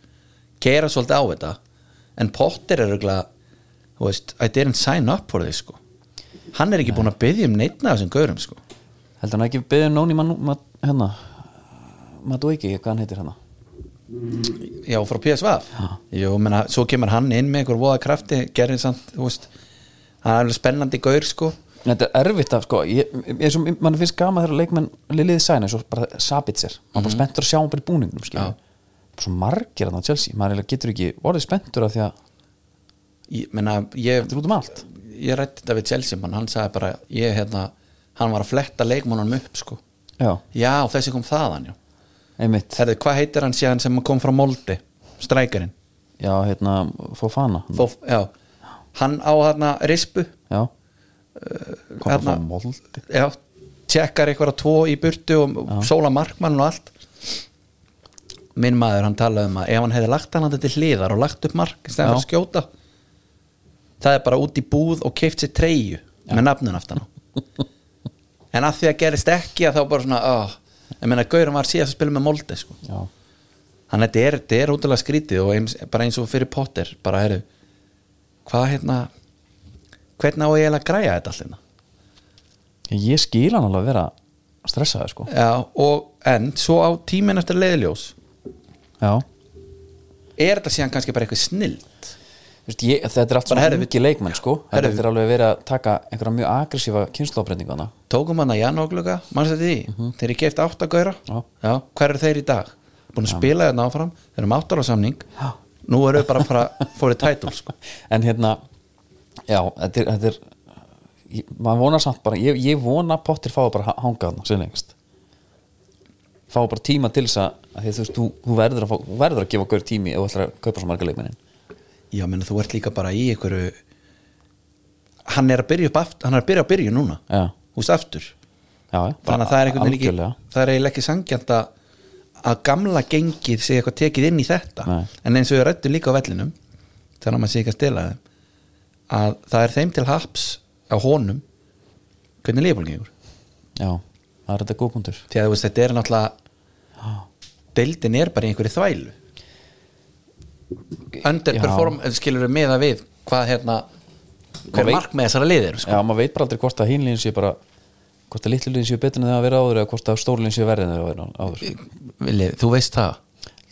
gera svolítið á þetta. En Potter er auðvitað þú veist, I didn't sign up for this sko. Hann er ekki búin að byggja um neitna þessum gaurum sko. Heldur hann ekki beðið Nóni man, man, hérna Maduiki, hvað hann heitir hérna já, frá PSV Jú, menna, svo kemur hann inn með einhver voða krafti gerir samt, þú veist hann er alveg spennandi gaur sko. Þetta er erfitt að sko ég, eins og mann finnst gaman þegar leikmenn liðið sæna eins og bara Sabitzer. Maður bara spenntur að sjá hann bara í búningnum skilur. svo margir hann á Chelsea. Maður getur ekki orðið spenntur af því að ég, menna, ég, þetta er út um allt. Ég rætti þetta við Chelsea mann, hann sagði bara ég, hérna, hann var að fletta leikmannum upp sko. Já, já, þessi kom þaðan, já einmitt. Herðu, hvað heitir hann síðan sem kom frá Molde? Strækarinn já, hérna, Fofana. Fóf, já. hann á hérna rispu. Já. Kom Hérna- frá Molde? Já, tjekkar eitthvað tvo í burtu og sóla markmann og allt. Minn maður hann talaði um að ef hann hefði lagt hann til hliðar og lagt upp mark í stæðan fyrir að skjóta það er bara út í búð og keift sér treyju með nafnun aftan á. [laughs] En að því að gerist ekki að þá bara svona oh, ég meina Gaurum var síðast að spila með Molde sko. þannig að þetta er, þetta er útrúlega skrítið og eins, bara eins og fyrir Potter bara heru hvað hérna hvernig á ég eiginlega að græja þetta allir ég skil hann alveg að vera stressaður sko. Já, og en svo á tíminn eftir leiðiljós já, er þetta síðan kannski bara eitthvað snild Vist, ég, þetta er allt svona ungi leikmenn sko. Þetta er alveg verið að taka einhverja mjög aggressífa kynnslóbreytingana tókum hann að janúgluga, mannstu þetta því? Þeir eru keift átt að. Já. hver eru þeir í dag? búin að spila þetta áfram þeir eru með áttara samning nú eru við bara að fara [laughs] fórið tætul sko. en hérna já, þetta er, þetta er ég, maður vonar samt bara, ég, ég vona að Potter fái bara að hanga þarna sem lengst. Fái bara tíma til þess að þú veist, þú, þú verður að, fá, verður að gefa gaur tími ef þú ætlar að kaupa svo marga leikmennin já, menn þú ert líka bara í einhverju hann er að byrja upp aftur hann er að byrja að byrja núna. Já, húst aftur. Já, þannig að það er einhvern veginn ekki það er eiginlega ekki sangjant að að gamla gengið sé eitthvað tekið inn í þetta. Nei. en eins og við rættum líka á vellinum þannig að maður sé ekki að stela þeim að það er þeim til haps á honum hvernig lífbólk gengur. Já, það er þetta góð punktur. Því að þú veist þetta er náttúrulega deildin er bara einhverju þvælu underperform skilur við meða við hvað hérna hver veit- mark með þessara liðir sko. já, maður veit bara aldrei hvort að hínlíðin sé bara hvort að litlu líðin séu betur en það að vera áður eða hvort að verið en það að vera áður. Vili, þú veist það.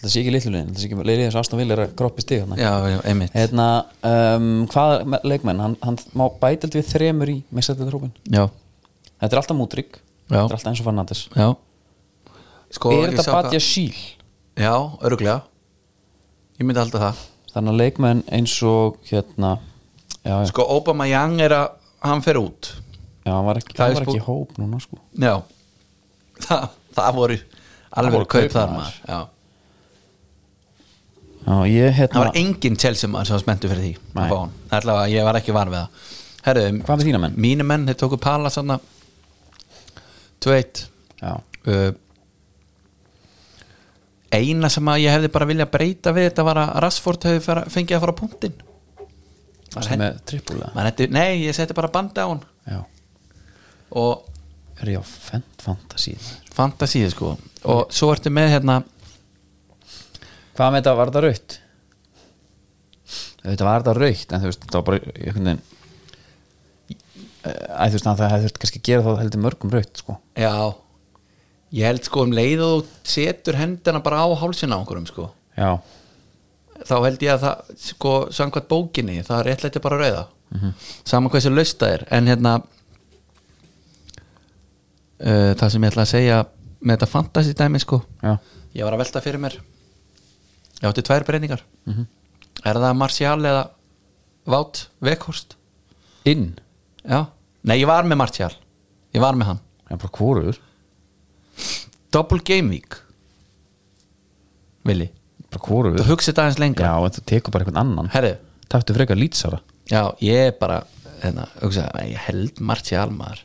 Það sé ekki litlu líðin, það sé ekki liðin sem Aston Villa er að kroppi stig já, já, einmitt. Hérna, um, hvaða me- leikmenn? Hann, hann má bætild við þremur í meðsættið já, þetta er alltaf Mútrík, Já. þetta er alltaf eins og Fernandes. Já. Sko, er þetta hvað- Badja Síl Já, öruglega Ég myndi halda það þannig að leikmenn eins og hérna já, já, Sko, Obama Young er að hann fer út já hann var ekki, Það hann er var spú- ekki hóp núna sko Já [laughs] Það, það voru alveg voru kaup kaup, þar maður. Já. já, ég Það hérna, var engin Chelsea maður sem var spenntu fyrir því Nei. að fá hann. Ætla að ég var ekki var við það Herru, hvað með þína menn? mínu menn, þeir tóku Pala sanna 2-1 já, uh, Eina sem að ég hefði bara viljað breyta við þetta var að Rashford hefði fengið að fara á punktin sem er þetta, nei, ég seti bara bandi á hann. Já, og er ég á fent fantasy? Fantasíu sko. Og svo ertu með hérna hvað með þetta? Var þetta raukt þetta var þetta raukt en þú veist, þetta var bara einhvern veginn Æ, þú veist, að það hefði þurft kannski að gera þá heldur mörgum raukt sko. já, ég held sko um leið og setur hendina bara á hálsina á einhverjum sko já, þá held ég að það sko samkvæmt bókinni, það er réttlætti bara rauða -hmm. saman hversu laust það er. En hérna uh, það sem ég ætla að segja með þetta fantasy dæmi sko já, ég var að velta fyrir mér. Ég átti tvær breyningar er það Martial eða Vátt Vekhorst inn? Já, nei ég var með Martial. Ég var með hann. Já, bara hvorur Double Game Week. Vili, þú hugsið þetta aðeins já, lengra. En þú tekur bara einhvern annan. Herri, taktu frekar lýtsara já, ég er bara hérna, hugsa, ég held Martial maður.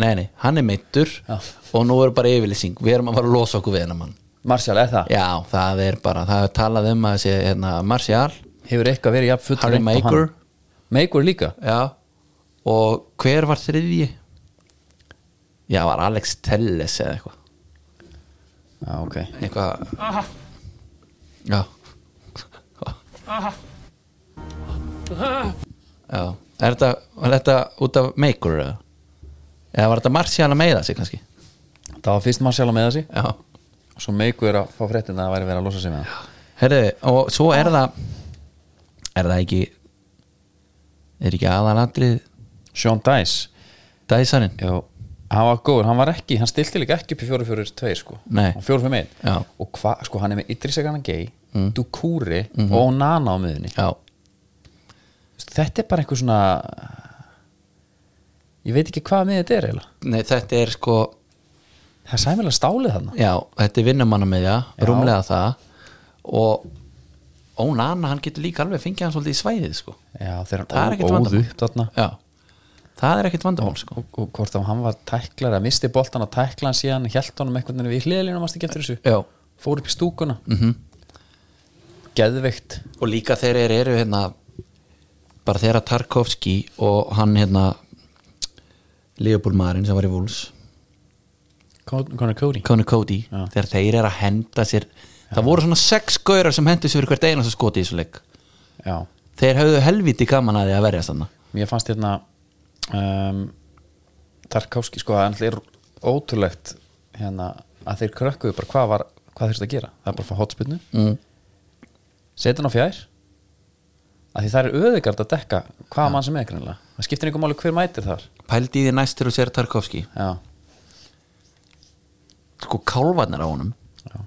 Nei, nei, hann er meittur Já. og nú er bara yfirlýsing. Við erum að fara að losa okkur við hennar mann. Martial er það, já, það er bara, það er talað um að þessi hérna, Martial, hefur eitthvað verið jafn full Harry Maker Maker líka? Já, og hver var þriðji? Já, var Alex Telles eða eitthvað já, ok. Eitthvað já. Já. Er þetta, var þetta út af Maker eða? eða var þetta Martial að meiða sig kannski? Það var fyrst Martial að meða sig. Já. Og svo Maker að fá fréttin að það væri verið að losa sig með hann. Herðu, og svo er það er það ekki er ekki aðalatrið Sean Dice. Dæsarinn Já, hann var góður, hann var ekki hann stilti líka ekki upp í 4-4-2 sko. Og 4-5-1 Já. og hva, sko hann er með Idris Egana Gay mm. Dukuri og Nana á miðunni já, þetta er bara einhver svona ég veit ekki hvað miðið þetta er eiginlega. Nei þetta er sko það er sæmilega stálið þarna. Já, þetta er vinnumanna með Já. rúmlega það. Og Ónana, hann getur líka alveg fengið hann svolítið í svæðið sko. Já, þegar hann ekkert ó- óð vandamál. upp þarna. Já, það er ekkert vandamál sko. Og, og hvort að hann var tæklar að misti boltan og tækla hann síðan hjælt honum einhvern veginn við hliðlínum varst ekki eftir þessu? Já, fór upp í stúkuna. Mhm. Geðveikt. Og líka þeir eru, eru hérna bara þeirra Tarkovski og hann hérna Leopold sem var í Wolves. Conor Cody. Conor Cody. Já. þegar þeir eru að henda sér það voru svona sex gaurar sem hendur sér fyrir hvert einast skoti í þessu leik. Já, þeir höfðu helviti gaman að því að verjast þarna. Mér fannst hérna um, Tarkovski sko að hann er ótrúlegt hérna að þeir krökkuðu bara hvað var hvað þurfti að gera, það er bara að fá hotspinnu mm. setja hann á fjær. Að því það er öðugard að dekka hvaða mann sem er greinlega, það skiptir einhver máli hver mætir þar. Pældi í því næstur og sér Tarkovski Já, sko kálvarnir á honum já,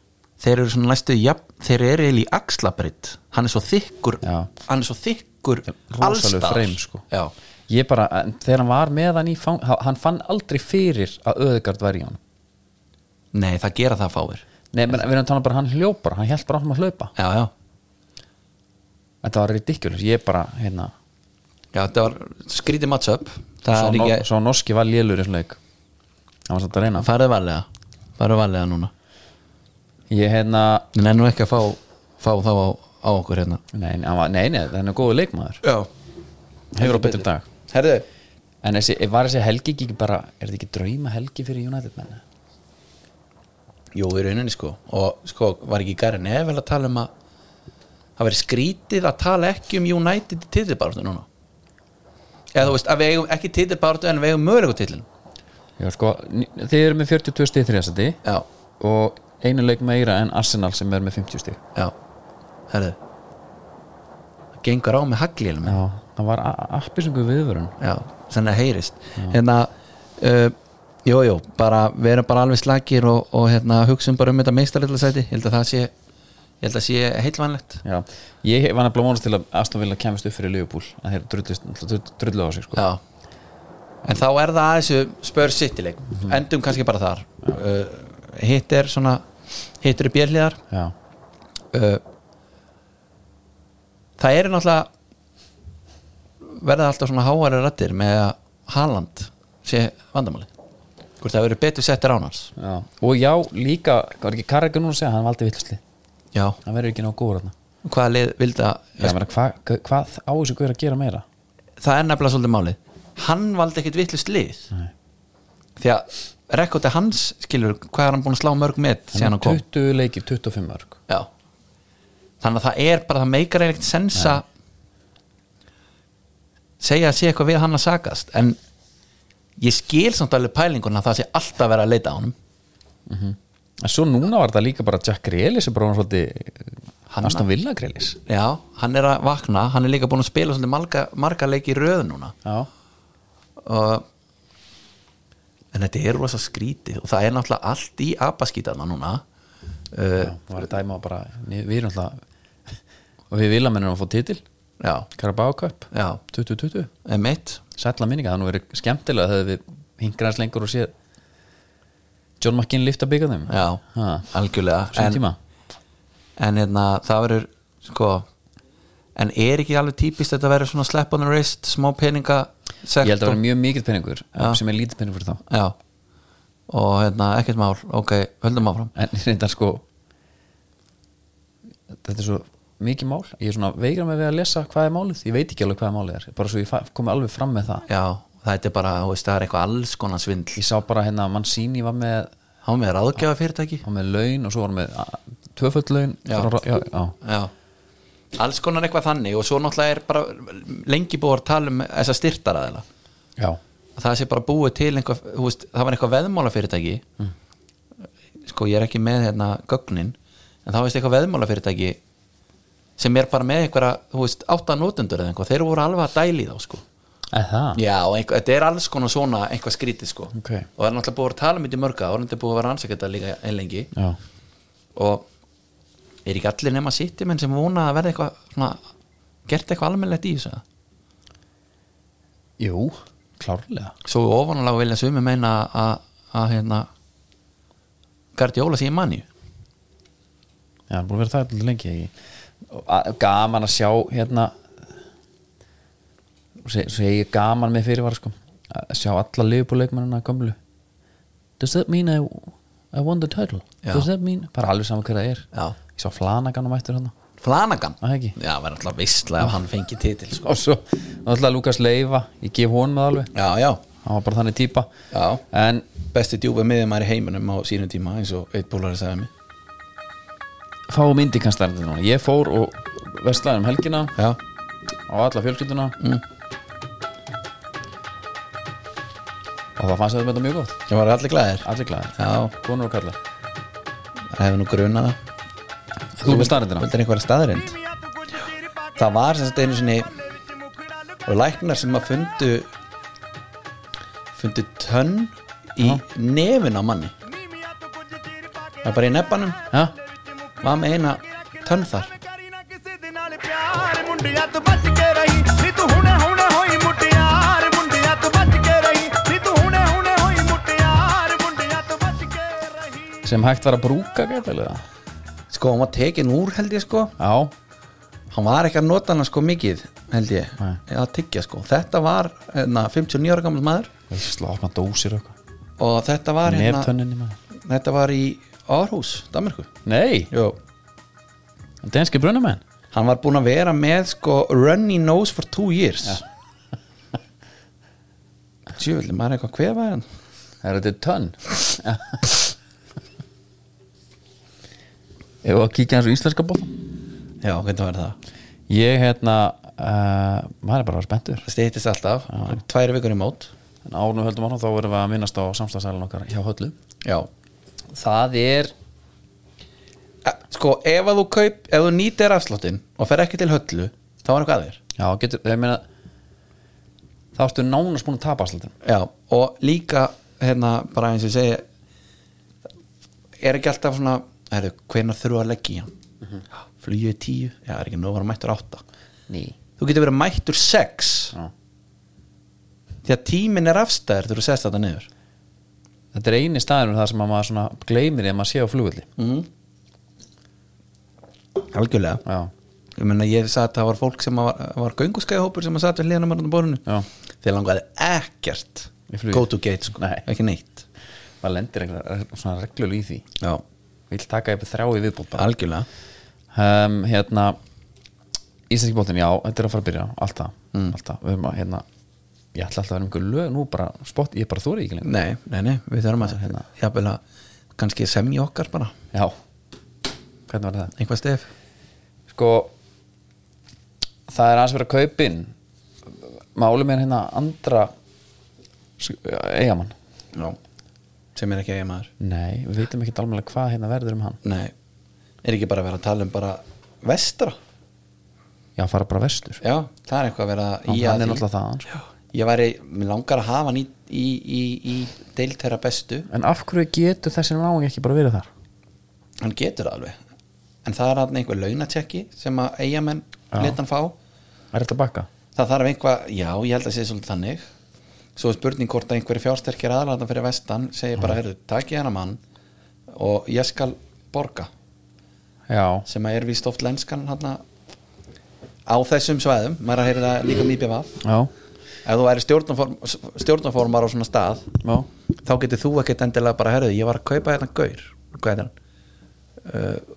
þeir eru svona næstu jafn, þeir eru eiginlega í axlabritt hann er svo þykkur Já. hann er svo þykkur freim, sko. Ég bara, þegar hann var með hann í fang, hann fann aldrei fyrir að öðugard væri í hann nei það gera það fáir. Nei, menn, við erum tala bara, hann hljópar, hann held bara áfram að hlaupa. Já, já, Þetta var ridiculous, ég bara, hérna. Já þetta var skrítið matchup það svo, er no, ekki, svo norski var lélur í leik. Hann var svolítið að reyna. Farið varlega. Farið varlega núna. Ég hérna, en ennú ekki að fá, fá þá á, á okkur hérna? Nei, var, nei, nei það er góðu leikmaður. Já, hefur á betur dag herðu en þessi, var þessi helgi ekki bara er þetta ekki drauma helgi fyrir United menn? Jú, í rauninni sko. Og sko var ekki Gary Neville að tala um að það veri skrítið að tala ekki um United í titilbáratu núna? Eða þú veist að við eigum ekki titilbáratu en við eigum mögulegu titlin já sko, þið eru með 42 stig þriðasæti Já, og einu leik meira en Arsenal sem er með 50 stig. Já, herðu. Það gengur á með haglílum já, það var appisungu viðvörun. Já, þannig að heyrist. Hérna uh, jú, bara við erum bara alveg slagir og, og hérna hugsun bara um þetta meistarlega sæti, ég held að það sé ég held að sé heilvanlegt já, ég var nefnilega vonast til að Aston Villa kemist upp fyrir Liverpool að þeir drullu á sig sko. Já. En þá er það að þessu spör sittileik endum kannski bara þar. Uh, hitt er svona hitt eru björliðar já, uh, það eru náttúrulega verða alltaf svona háværi rættir með að Haaland sé vandamáli hvort það verður betur settir án hans. Já. og já, líka, var ekki Karraga núna að segja hann valdi villusli, já, hann verður ekki nóg góður þarna. Hvaða lið vildi að Ég meina, hva, hvað á þessu guður að gera meira? Það er nefnilega svolítið málið. Hann valdi ekkit vittlust lið. Nei. því að rekordið hans skilur, hvað er hann búin að slá mörg með síðan hann kom? 20 leikir, 25 mörg. Já. þannig að það er bara það meikar eiginlega sensa segja að sé eitthvað við hann að sagast en ég skil samt alveg pælinguna að það sé alltaf verið að leita á honum. En svo núna var þetta líka bara Jack Grealis er bara hann svolítið. Aston Villa Grealis Já, hann er að vakna, hann er líka búin að spila svolítið marga, marga leiki í röð núna. Já, og en þetta er rosa skrítið og það er náttúrulega allt í abaskítana núna. Uh, já var að dæma bara Við erum alltaf Og við villamennum að fá titil já, Carabao Cup. Já, 2020 emitt Sætla minninga, það nú verið skemmtilega þegar við hingraðins lengur og séð John McKinn lifta byggja þeim já, Ha. algjörlega. En, en hérna, það verður sko en er ekki alveg típist þetta verður svona slap on the wrist, smá peninga Ég held að það var mjög mikill peningur sem er lítið peningur fyrir þá. Já, og hérna, ekkert mál. Ok, höldum áfram. En reyndar sko Þetta er svo mikið mál. Ég er svona veigra með að lesa hvað er málið. Ég veit ekki alveg hvað er málið er. Bara svo ég komi alveg fram með það. Já, það er bara, þú veist, það er eitthvað alls konar svindl. Ég sá bara hérna að Mancini var með var með ráðgjafa fyrirtæki var með laun og svo var með a- tvöföld laun. Já. já, já, Já, alls konar eitthvað þannig og svo náttúrulega er bara lengi búið að tala um þessa styrtaraðila. Já, að það sé bara búið til einhver, veist, það var eitthvað veðmála fyrirtæki sko sem er bara með einhverja, þú veist, átta notendur eða einhvað, þeir voru alveg að dæli þá sko. Eða það? Já, og einhver, þetta er alls konar svona einhvað skrítið sko. Ok. og það er náttúrulega búið að tala um þetta í mörga og þetta er búið að vera ansækja þetta líka ein lengi. Já, og er ekki allir nema sýtti menn sem vona að verða eitthvað svona, gert eitthvað almennlegt í þessu? Jú, klárlega. Svo ofanálega vilja sumi meina að, hérna Guardiola sé manni já, hann er búin að vera það alltaf lengi ekki gaman að sjá hérna seg- segi gaman með fyrirvara sko að sjá alla liðbúleikmennina gömlu. Does that mean I, I won the title? Já. does that mean, bara alveg saman hver það er. Já. ég sá Flanagan á mættur hann Flanagan? Það ekki? Já, verður alltaf visslega hann fengi titil sko. og svo náttúrulega Lukas Leiva ég gef honum það alveg, Já, já, hann var bara þannig típa. Já. En Besti djúpa miðjumæri í heiminum á sínum tíma eins og eitt bólari sagði mig fáum indi kannski núna. Ég fór og vestlaði um helgina Já, á alla fjölskylduna. Mm. og það fannst þetta mjög gott. Ég var allir glæðir allir glæðir, Já, konur og kallar það hefur nú grunað. Það þú með starrendina Vildir einhverja staðrind Það var sem sagt einu sinni og læknar sem að fundu fundu tönn í nefin á manni. Það er bara í nebbanum. Ja? var með eina tönn þar? Sem hægt var að brúka gætilega. Sko hann var tekin úr held ég sko. Já. Hann var ekki að nota hann sko mikið held ég. Að tiggja sko. Þetta var hérna, na, 59 ára gammal maður. Ísla, og þetta var hérna þetta var í Aarhus, Danmarku nei, Jó. denski brunamenn? Hann var búinn að vera með sko runny nose for two years. Tjöfulli, [laughs] maður er eitthvað hver var hann? Er þetta tönn. [laughs] Ef að kíkja hans á íslenska bóta já, hvernig var það? ég hérna uh, maður er bara spenntur. Það stýttist alltaf, tværi vikur í mót. En árnum höldum áfram þá erum við að minnast á samstagsælun okkar hjá höllu. Já það er Eh, sko, ef að þú kaup ef þú nýtir afsláttinn og fer ekki til höllu þá er eitthvað að þér. Já, getur, ég meina þá ertu nánast búin að tapa alltaf já, og líka hérna, bara eins og segi er ekki alltaf svona er, hvenær þurfa að leggja í hann? Mm -hmm. flugið er tíu, já, er ekki nú að vera mættur átta. Ný. Þú getur verið mættur sex. Já. því að tíminn er afstæður þú sest þetta niður þetta er eini staður það sem að maður svona gleymir ef maður sé á flugulli mm. algjörlega. Já, ég menna ég sagði að það var fólk sem var, var gönguskæðahópur sem að satt við hliðanum á borðinu. Þeir langaði ekkert go to gate sko, Nei. ekki neitt. Maður lendir einhverja svona reglulega í því. Já, vill taka upp þrjá í bara. Algjörlega. Um, hérna Íslenski bóttin, já, þetta er að fara að byrja alltaf, alltaf, við höfum að hérna ég ætla alltaf að vera einhver lög, nú bara spott, ég bara þóri ekki lengur. Nei, nei, nei, við þurfum að hérna, jafnvel að kannski semja okkar bara. Já, hvernig var það? einhvað stef. Sko það er aðeins verið að kaupin máli með hérna andra eigamann. Já. sem er ekki eiga maður nei, við veitum ekki alveg hvað hérna verður um hann. Nei, er ekki bara að vera að tala um bara vestra? Já, fara bara vestur. Já, það er eitthvað að vera hann í er að því. náttúrulega það sko. Ég væri, mér langar að hafa hann í, í, í, í deild þeirra bestu en af hverju getur þessi náðing ekki bara verið þar? Hann getur það alveg. En það er hann einhver launatjekki sem að eigamenn leta hann fá. Er þetta bakka? það þarf einhvað, já ég held að sé svolítið þannig. Svo er spurning hvort að einhverju fjársterkir aðlæðan fyrir vestan segir bara, heyrðu, takk ég hana mann og ég skal borga. Já, sem að er víst oft lenskan hann á þessum svæðum. Maður að heyra það líka [clears throat] mýpja vaf já, ef þú væri stjórnaform, stjórnaformar á svona stað já. þá getur þú ekkert endilega bara herðu, ég var að kaupa hérna gaur. Hvað er hann? Uh,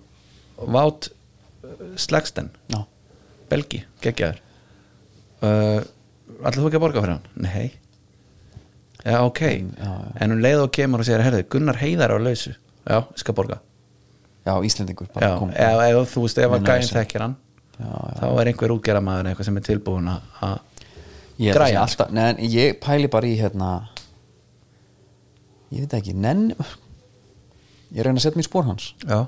Vát uh, Slagsten, já, Belgi, geggjaður. Uh, allir þú ekki að borga fyrir hann? Nei. Já ok, já. en um leið og kemur og segir herðu, Gunnar Heiðar á lausu. Já, ég skal borga. Já, Íslendingur já, eða, eða þú veist, ef að þessu. þekkir hann Já, já. þá er einhver útgerðamaður eitthvað sem er tilbúin að ég, græja, alltaf, neðan, ég pæli bara í hérna ég veit ekki, nenn ég reyna að setja mér í spór hans. Já,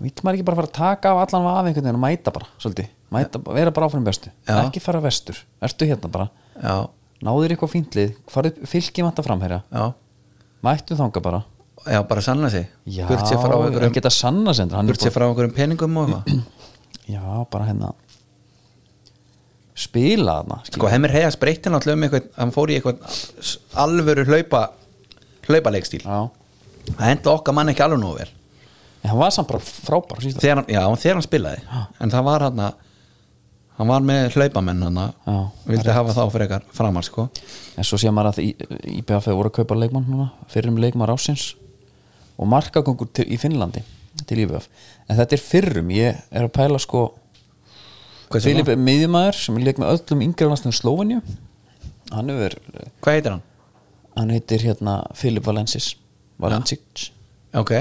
vill maður ekki bara fara að taka af allan af einhvern veginn og mæta bara, svolítið? Mæta, vera bara áfram bestu, Já. ekki fara vestur. Ertu hérna bara, já, náður eitthvað fíntlið farið fylki vant að framherja. Já. Mættu þanga bara. Já, bara sanna sig. Já, einhverjum geta sanna sendur burt sér frá einhverjum peningum og eitthvað. [clears throat] Já, bara hérna spila þarna sko, Hemir Heiðas breytti náttúrulega um eitthvað hann fór í eitthvað alvöru hlaupa hlaupaleikstíl já, það henda okkar mann ekki alveg nógu vel. En hann var samt bara frábær þegar já, þegar hann spilaði. En það var hann hann var með hlaupamenn hann Já, vildi hafa þá fyrir eitthvað framar sko. En svo sé maður að IBF voru að kaupa leikmann núna, fyrrum leikmann rásins og markagongur til, í Finnlandi til IBF, en þetta er fyrrum ég er að pæla sko Filip er miðjumæður sem er leik með öllum yngri landsnum Slóvenju hann hefur, hvað heitir hann? hann heitir hérna Filip Valensis Valensic, ok,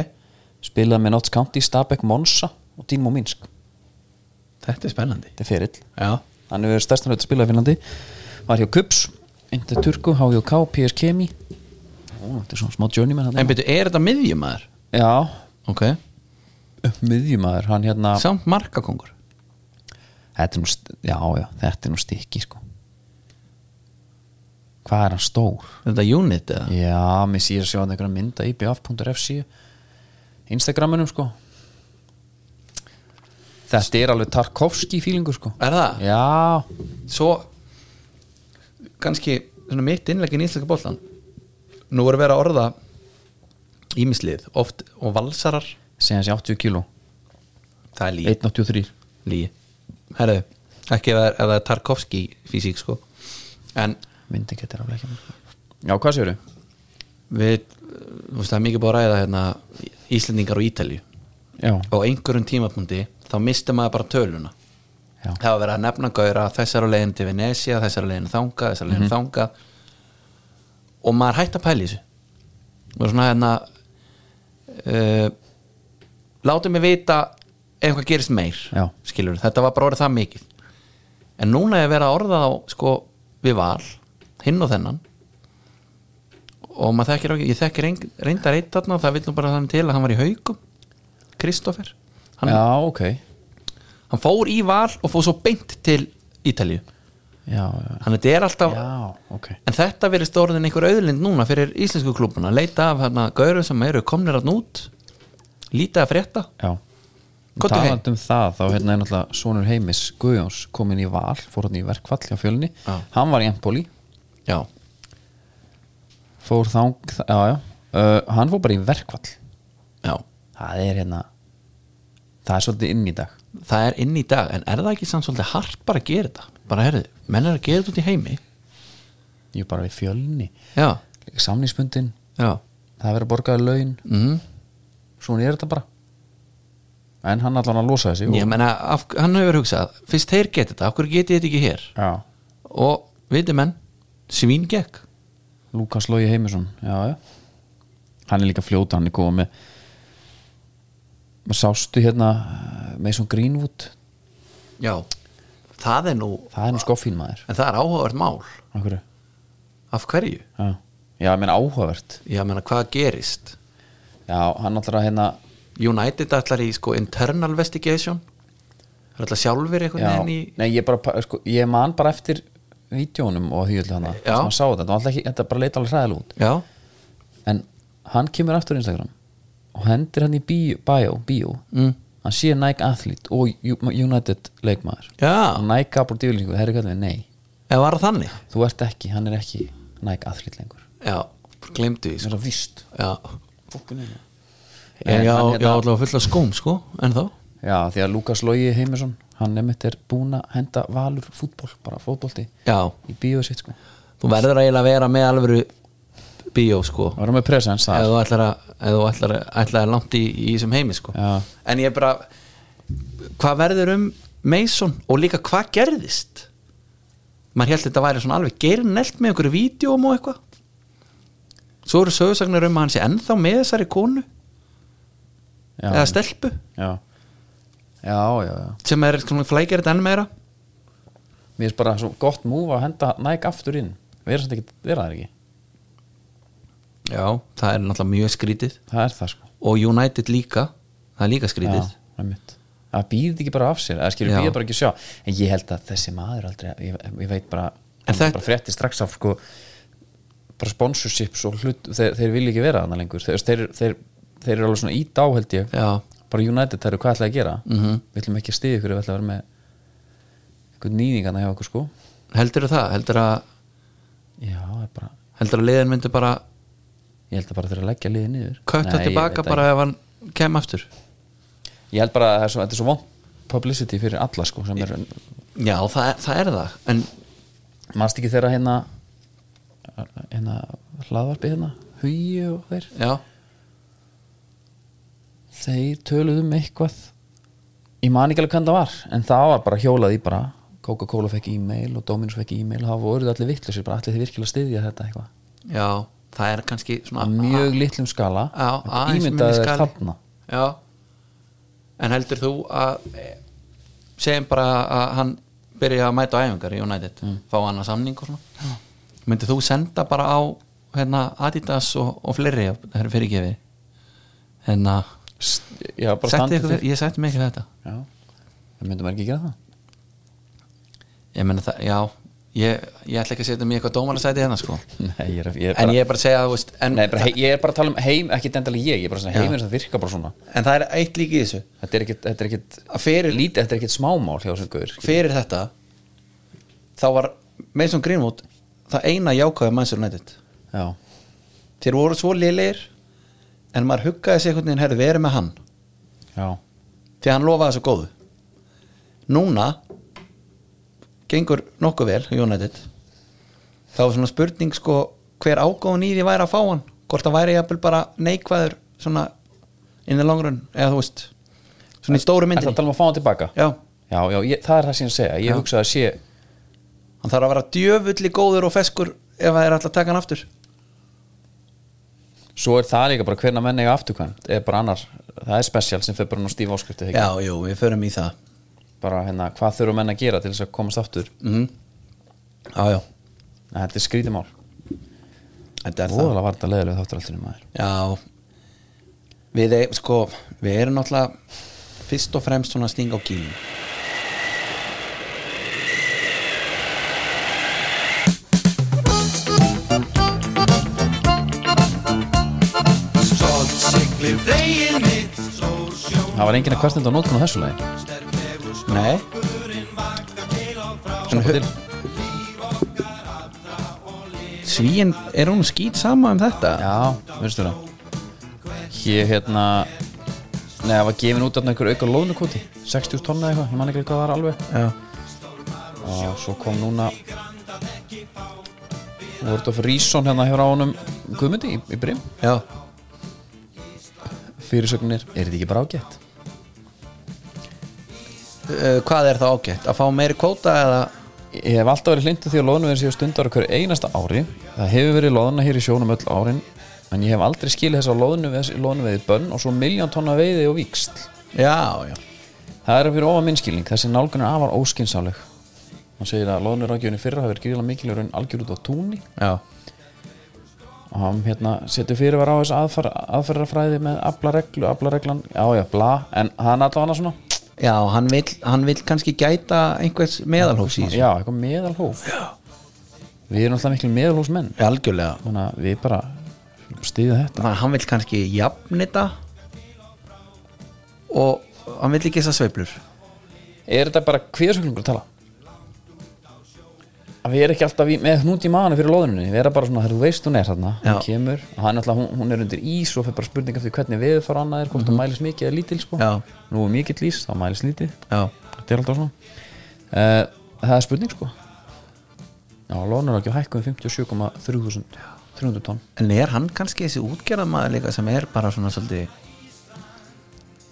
spilaði með Notts County, Stabæk, Monsa og Dimo Minsk, þetta er spennandi. Þetta er ferill. Já, hann hefur stærstan hlut að spila í Finnlandi. Var hjá Kups, Inter Turku HJK, PS Kemi Ó, þetta er svona smá journeyman en byrju, er þetta miðjumæður? já, ok, miðjumæður hann hérna, samt markakongur þetta er nú já, já, þetta er nú stikki sko. Hvað er hann stór? Þetta unit eða? já, mér sér að sjá hann einhverja mynda í bf.fc Instagramunum sko. Þetta er alveg Tarkovski fílingur sko. Er það? já, svo kannski svona mitt innlegin í Íslenska boltan nú voru verið að orða ímislið oft og valsarar. Segja hans 80 kíló. Það er lígi, 183 lígi. Herðu, ekki ef það er, Tarkovski físík sko. En myndi getur alveg ekki já, hvað séu við, þú veist það er mikið búið að ræða hérna, Íslendingar og Ítalju já, á einhverjum tímapunkti þá misti maður bara töluna. Já, það var verið að nefna gauðra þessar á leiðin til Venesia, þessar á leiðin þanga þessar á leiðin þanga og maður hætti að pæla í þessu. Og svona hérna uh, látum mig vita eitthvað gerist meir Já. skilur, þetta var bara orðið það mikið. En núna er verið að orða þá sko við val, hinn og þennan. Og maður þekkir ekki, ég þekkir reynd- reyndar eitt þarna það vil nú bara þannig til að hann var í haugum Kristoffer hann, já, ok. Hann fór í val og fór svo beint til já, hann þetta er alltaf já, ok. En þetta verið stórðin einhver auðlind núna fyrir íslensku klúbuna, leita af hérna gauru sem eru komnir að nút lítið að frétta. Já Komdu heim. talandi um það, þá hérna er náttúrulega sonur heimis Guðjóns komin í val fór hann í verkfall hjá fjölni. Já. hann var í Empoli, já, fór þang já, uh, hann fór bara í verkfall. Já, það er hérna það er svolítið inn í dag. Það er inn í dag en er það ekki samt svolítið hart bara að gera þetta? Bara herðu, menn er að gera þetta út í heimi. Er bara við fjölni, já. Það er að borgaði laun. Mm svona er þetta bara en hann allan að losa þessi ég menna, af, hann hefur hugsað fyrst þeir geti þetta, af hverju geti þetta ekki hér? Já, og viti menn svín gekk. Lukas Lógi Heimisson já, já. Hann er líka fljóta, hann er komið með maður sástu hérna Mason Greenwood. Já, það er nú það er nú skoffín maður. En það er áhugavert mál. Af hverju? Af hverju? já, já ég meina áhugavert. Ég menna, hvað gerist? já, hann allra hérna United ætlar í sko internal investigation. Það er alltaf sjálfur einhvern veginn í nei, ég, bara, sko, ég man bara eftir vídjónum og því hana sem að sá þetta, ekki, þetta bara leita alveg hræðilega út. Já, en hann kemur aftur á Instagram og hendir hann í bio, bio, mm. hann sé Nike Athlete og United leikmaður. Já, og Nike gaf úr dýrlingu, herri kallið, nei. Eða var það þannig? þú ert ekki, hann er ekki Nike Athlete lengur. Já, glemdu því það sko. er það vist já, En en já, hann já, hérna- allavega fulla skóm sko, en þá já, því að Lukas Logi Heimisson hann nefnitt er búin að henda valur fútból, bara fótbolti já, í bíóið sitt sko. Þú verður eiginlega að vera með alvöru bíó sko. Það var með presens ef þar þú ætlar að, ætlar að, ætlar að langt í, í þessum heimi sko. Já. en ég bara hvað verður um Mason og líka hvað gerðist? Maður held þetta væri svona alveg gernelt með einhverju vídjóum og eitthvað. Svo eru sögursagnar um að hann sé ennþá með þessari konu já, eða stelpu. Já. sem er þetta enn meira. Mér finnst bara svo gott múf að henda Nike aftur inn. Vera það ekki, vera það ekki. Já, það er náttúrulega mjög skrítið. Það er það sko. Og United líka. Það er líka skrítið. Já, einmitt. það býðið ekki bara af sér. Eða skilur Já. býðið bara ekki sjá. En ég held að þessi maður aldrei ég, ég veit bara, En hann þetta- bara frétti strax af sko bara sponsorships og hlut þeir, þeir vilja ekki vera þarna lengur. Þeir, þeir, þeir, þeir eru alveg svona ít á held ég. Já, bara United, það eru hvað ætlaði að gera? Mm Mhm. við ætlum ekki að stiða ykkur, við ætlum að vera með einhvern nýðingana hjá okkur sko. Heldur það? Heldur að, já, bara, heldur að liðin myndi bara ég held að bara þeir að leggja liðið niður. Ég tilbaka bara ef hann kem aftur. Ég held bara að það er svo, þetta er svo vond publicity fyrir alla sko er, já, það er það, er það. en mannst ekki þeirra hérna hérna hlaðvarpi hérna? Hugi og þeir? Já, þeir töluðu um eitthvað. Ég man ekki alveg hvernig það var en það var bara hjólað í bara. Coca-Cola fekk e-mail og Dominus fekk e-mail og það voruð allir vittlusir, bara allir þið virkilega að styðja þetta eitthvað. Já, það er kannski svona á mjög litlum skala. Ímyndaði þarna. Já. En heldur þú að eh, segjum bara að hann byrja að mæta á æfingar í United Mm. fá hann að samning og svona. Myndir þú senda bara á hérna, Adidas og, og fleiri það er fyrirgefi? Hérna, já, bara setti standið ykkur, ég setti mig ekki þetta. Já, það myndum ekki gera það? Ég meina það, já. Ég, ég ætla ekki að setja í eitthvað dómarasæti hérna sko. [laughs] Nei, ég er, ég er en bara, ég er bara að segja þú veist, en, nei, bara, hei, ég er bara að tala um heim ekki endalega ég, ég er bara að segja Já. heiminn sem virkar bara svona. En það er eitt líki í þessu. Þetta er ekkit, þetta er ekkit fyrir- lítið, þetta er ekkit smámál hjá þessum gaur fyrir þetta þá var Mason Greenwood það eina jákvæða Manchester United. Já, þeir voru svo liðlegir en maður huggaði sig einhvern veginn herði verið með hann. Já, því hann lofaði svo góðu. Núna gengur nokkuð vel United. Þá er svona spurning sko hver ágóðun í því væri að fá hann? Hvort það væri jafnvel bara neikvæður svona in the long run eða þú veist svona í stóru er það myndin að tala um að fá hann tilbaka? Já, já, já, ég, það er það sem ég segja. Ég hugsa að sé hann þarf að vera djöfulli góður og feskur ef það er alltaf að taka hann aftur svo er það líka bara hvernig menn eiga afturkvæmt er bara annar, það er special sem fyrir bara ná stíf áskrifti já, jú, við förum í það. Bara hérna, hvað þurfa menn að gera til þess að komast aftur? Mm já, já, en þetta er skrítið mál. Þetta er það. Voðalega var þetta leðilega þáttur alltaf maður. Já. Við, e- sko, við erum náttúrulega fyrst og fremst svona sting á kýlum það var enginn að kvartnenda á nótkunn á þessu lagi. Nei, Svo til. svíin er hún skýt sama um þetta? Já, veistu það. Hér hérna Nei, það var gefin út af einhver auka lónukoti 60 tonna eitthvað, ég man ekki hvað það var alveg. Já, og svo kom núna Word of Reason hérna hefur á honum Guðmundi í, í Brim. Já, fyrirsögnir, er þetta ekki bara ágætt? Uh, hvað er það ágætt? Að fá meiri kvóta eða? Ég hef alltaf verið hlindu því að loðinu verið séu stundar hverju einasta ári. Það hefur verið loðuna hér í sjónum öll árin En ég hef aldrei skilið þess að veiði bönn og svo miljón tonna veiði og víksl Já, já, Það er fyrir ofan minnskilning, þessi nálgun er afar óskinsáleg Hann segir að rákjöfunni fyrra hafi verið gríðlega mikilvægur en algjör út á túnni já. Og hann hérna setur fyrir var á aðfar, aðferðarfræði með aflareglu, aflareglan, já já, bla. En hann allavega hann svona Já, hann vill, hann vill kannski gæta einhvers meðalhófs í þessu. Já, eitthvað meðalhóf. Já. við erum alltaf miklu meðalhófsmenn. Algjörlega. Þannig að við bara stýða þetta. Þannig að hann vill kannski jafnita og hann vill ekki þessar sveiflur. Er þetta bara kviðsöklingur að tala að við erum ekki alltaf með hnút í manu fyrir loðunni við erum bara svona, þú veist hún er þarna. Hún kemur, og hann, alltaf, hún, hún er undir ís og fyrir bara spurning eftir hvernig við fara annað er hvort það mælis mikið eða lítil sko. Já. nú er mikill ís, þá mælis lítið. Þetta er alltaf svona. Uh, það er spurning sko. Já, loðunar ekki að hækka um 57,300 tonn. En er hann kannski þessi útgerðamaður líka sem er bara svona svolítið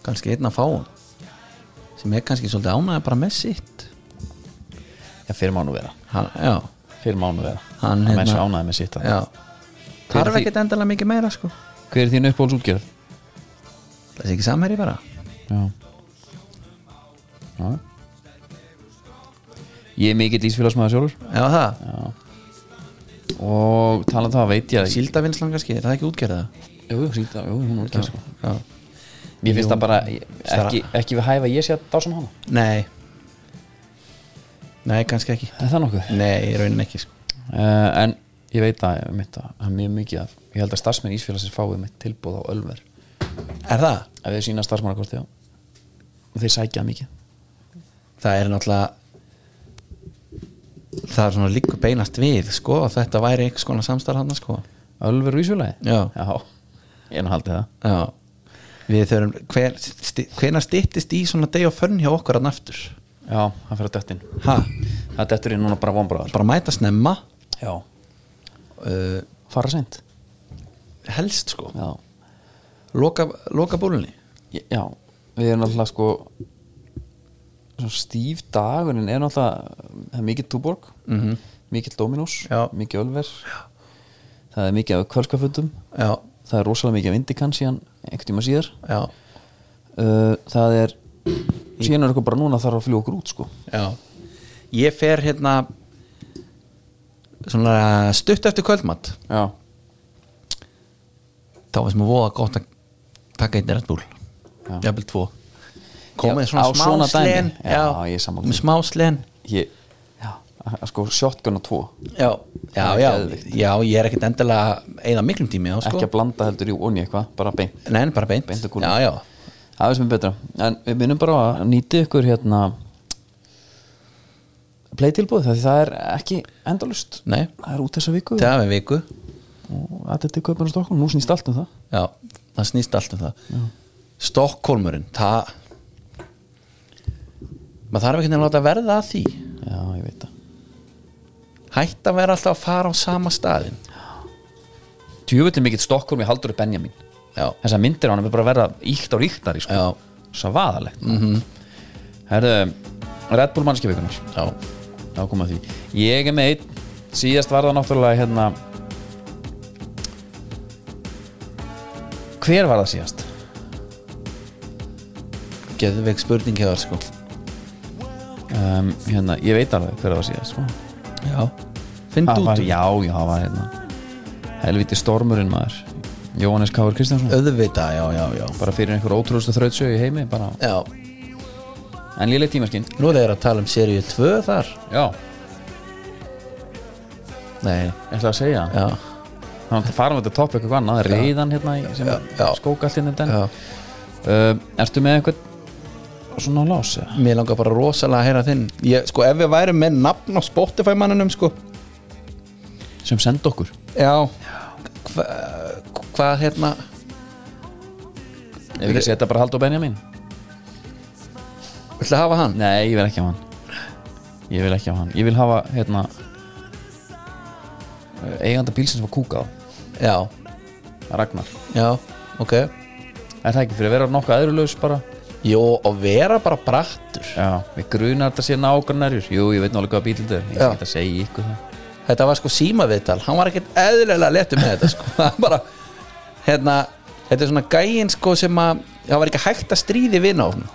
kannski einn að fáum sem er kannski svolítið ánægði bara með sitt? Já, fyrir mánu vera. hann, Já, fyrir mánu vera Hann, hérna- sé ánæði með sitt já. Þarf ekkert endalega mikið meira sko. Hver er þín uppbóls útgerð? Það er ekki samherji bara. Já. Já. Ég er mikill ísfélagsmaður sjálfur. Já, það, og talað um það veit ég að síldavinslan kannski, er það ekki útgerða Jú, síta, jú, hún er ekki sko. Já, Mér finnst það bara ekki, ekki við hæfa ég sé að dásam hana. Nei Nei, kannski ekki Er það nokkuð? Nei, í raunin ekki sko Uh, en ég veit að mitt, að er mjög mikið að ég held að starfsmenn Ísfélagsins fáið mitt tilbúð á Ölver Er það? ef við sína starfsmannakorti á og þeir sækja mikið Það er náttúrulega Það er svona líka beinast við sko, að þetta væri einhvers konar samstarf hann sko. Ölver Ísfélagi? Já. ég er nú haldið það Já Við þurfum, hver, sti, hvenær styttist í svona deg og fönn hjá okkur hann aftur Já, það fyrir að dettin. Ha, Það dettur í núna bara vonbráðar bara mæta snemma? Já, uh, fara seint. Helst sko. Já, Loka, loka búlunni já. Við erum alltaf sko stíf er náttúrulega það er mikið túborg mm -hmm. mikið Dominos, Já. mikið Ölver já. það er mikið af kvölskaföndum Já, það er rosalega mikið af Indikan síðan einhvern tíma síðar. Uh, það er síðan er eitthvað bara núna þarf að fljúa okkur út sko. Já. Ég fer hérna svona stutt eftir kvöldmatt já, þá var sem að voða gott að taka einn Já. jafnvel tvo. Já, komið svona smá svona slen. Já, sammála með smá slen. Ég já, sko shotgun og tvo. Já, já, já, já, ég er ekkert endilega eða miklum tími á sko. Ekki að blanda heldur í onni eitthvað, bara beint. Nei, en bara beint, Beint já, já, það er sem er betra, en við minnum bara að nýti ykkur hérna playtilbúð, því það er ekki endalust, nei, það er út þessa viku. Það er viku. Og þetta er til kaupinu Stokkólm, nú snýst allt um það. Já, það snýst allt um það. Stokkólmurinn, það maður þarf ekki að láta verða að því. Já, ég veit það. Hætt að vera alltaf að fara á sama staðin djúvöldin mikill Stokkólm í haldur Benjamin já, þessar myndir á hann er bara að vera íkt á ríktari sko. svo vaðalegt mm -hmm. herðu, Red Bull mannskjöfikunar já þá kom að því ég er með einn, síðast var það náttúrulega hérna hver var það síðast? geðveik spurning það sko Um, hérna, ég veit alveg hver það var síðast sko. já, finn úr því. já, já, það var hérna helviti stormurinn maður Jóhannes Káur Kristjánsson. Auðvita, já, já, já. Bara fyrir einhver ótrúðustu þrautsögu í heimi bara. já, en léleg tímaskinn nú er þeir að tala um seríu 2 þar. Já, nei, ég ætla að segja já, þannig að fara við þetta topp eitthvað annað reyðan hérna í- sem Já, já. skókallinn já. Uh, ertu með eitthvað svona á lás eða? mér langar bara rosalega að heyra þinn. Ég, sko, ef við værum með nafn á Spotify mannunum sko, sem senda okkur. Já. Hva, hvað hérna? Ef ekki setja bara Haldur Benjamin. Viltu hafa hann? nei, ég vil ekki hafa hann. Ég vil ekki hafa hann. Ég vil hafa hérna eiganda bílsins var kúkað já, Ragnar. Já, ok. Er það ekki fyrir að vera nokkuð aðrulaus bara? Jó, og vera bara brattur. Já, við grunar þetta sé nágrannarjur Jú, ég veit nálega hvað bíl þetta er. Ég Já. skal þetta segja ykkur það. Þetta var sko símaviðtal. Hann var ekkert eðlilega letur með þetta sko. [laughs] Var bara Hérna, þetta er svona gæinn sko sem að Það var ekki hægt að stríði vinn á hún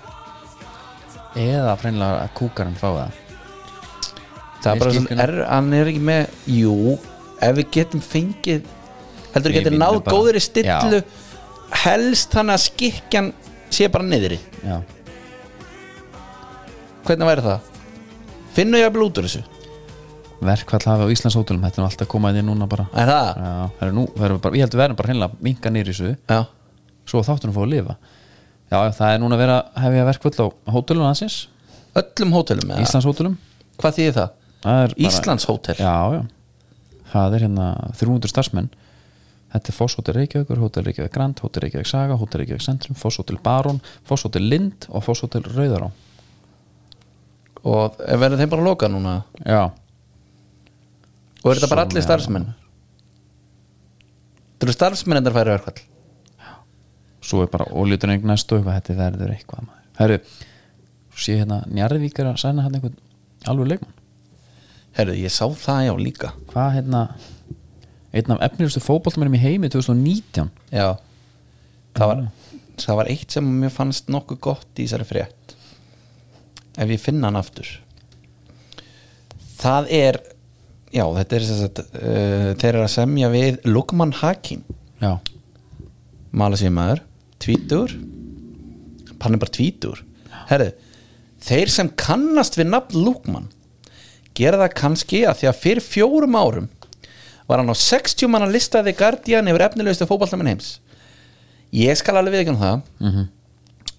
Eða freinlega að kúkarinn fá það. Það er bara svona, er, hann er ekki með Jú, ef við getum fengið Heldur við getum náð bara- góðri stillu Helst þannig að skikjan sé bara niðri. Já, Hvernig væri það? Finnum ég að út úr þessu? Verkfall hafi á Íslands hótelum Þetta er nú alltaf komað inn núna bara Er það? Já, það er nú, það er bara, ég held að verðum bara hreinlega minka nýr í þessu Já, Svo þáttunum fóðu að lifa Já, það er núna að hefja verkfall á hótelum hansins öllum hótelum eða? Íslands hótelum Hvað þýðir það? Það bara- Íslands hótel? Já, já Það er hérna 300 starfsmenn Þetta er Foss Hotel Reykjavíkur, Hotel Reykjavík Grand, Hotel Reykjavík Saga, Hotel Reykjavík Centrum, Foss Hotel Baron, Foss Hotel Lind og Foss Hotel Rauðará. Og verður þeim bara að loka núna? Já, Og er þetta bara allir starfsmenn? Þetta eru starfsmenn en það færi verkvall svo er bara ólíturinn næst og þetta verður eitthvað maður. Herru, sé hérna Njarðvíkar að sæna hann einhvern alveg leikmann. Herru, ég sá það já líka Hvað hérna, einn af efnilegustu fótboltamennum í heimi 2019. Já Það var, það var eitt sem mér fannst nokkuð gott í þessari frétt Ef ég finna hann aftur Það er Já, þetta er þess að uh, Þeir eru að semja við Lukman Hakim. Já, Malasímaður, tvítur Hann er bara tvítur Herru, þeir sem kannast við nafn Lukman gera það kannski að því að fyrir fjórum árum var hann á 60 manna listaði Guardian yfir efnilegustu fótballtamenn heims. Ég skal alveg við ekki um það Mhm.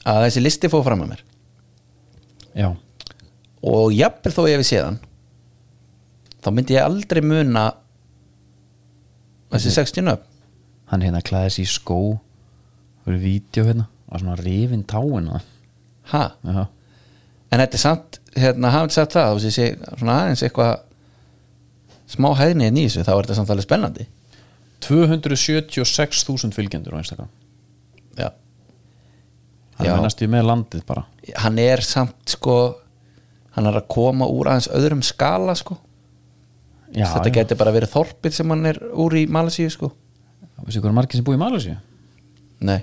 að þessi listi fóð fram að mér. Já, og jafnvel þó ég hefði séð hann þá myndi ég aldrei muna þessi 60 nöfn. Hann hérna klæði sér í skó fyrir vídeo hérna og svona rifin táin ha, Já, en þetta er samt hérna, hafði sagt það, þú sé svona aðeins eitthvað smá hæðni en í þessu, þá er þetta samt alveg spennandi. 276.000 fylgjendur á Instagram. Já, hann Já. er næstu með landið bara. Hann er samt sko hann er að koma úr aðeins öðrum skala sko já, þetta já. geti bara verið þorpið sem hann er úr í Malasíu sko. Vissi hvað er margir sem búið í Malasíu? nei,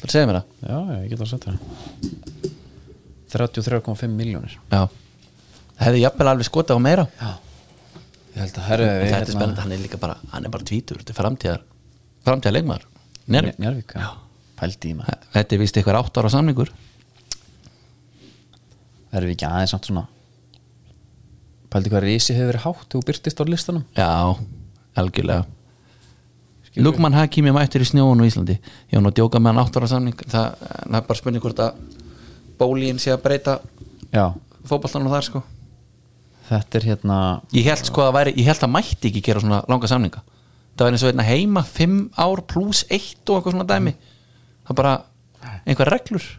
það segja mér það? Já, ég get að setja það. 33,5 miljónir já, það hefði jafnvel alveg skotað á meira. Já. Ég held að herru þetta er spennandi, hann er líka bara hann er bara tvítur, þetta er framtíðar framtíðar leikmaður Njörg. Njárvík, þetta er vist eitthvað átt ára samningur. Erum við ekki aðeins samt svona Pældi hvað risi hefur verið hátt og byrtist á listanum. Já, algjörlega. Lukman Hakim er mættur í snjóun á Íslandi. Ég var nú að djóka með hann átt ára samning það, það er bara spurning hvort að bólíin sé að breyta Já. fótballtanum þar sko. Þetta er hérna ég held sko að væri, ég held að mætti ekki gera svona langa samninga. Það var eins og einna heima fimm ár pluss eitt og eitthvað svona dæmi. Það er bara einhver reglur.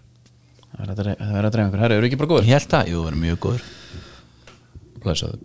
Það er að það dreif einhver. Herru, eru ekki bara góður? ég held að, jú, það er mjög góður pleasure.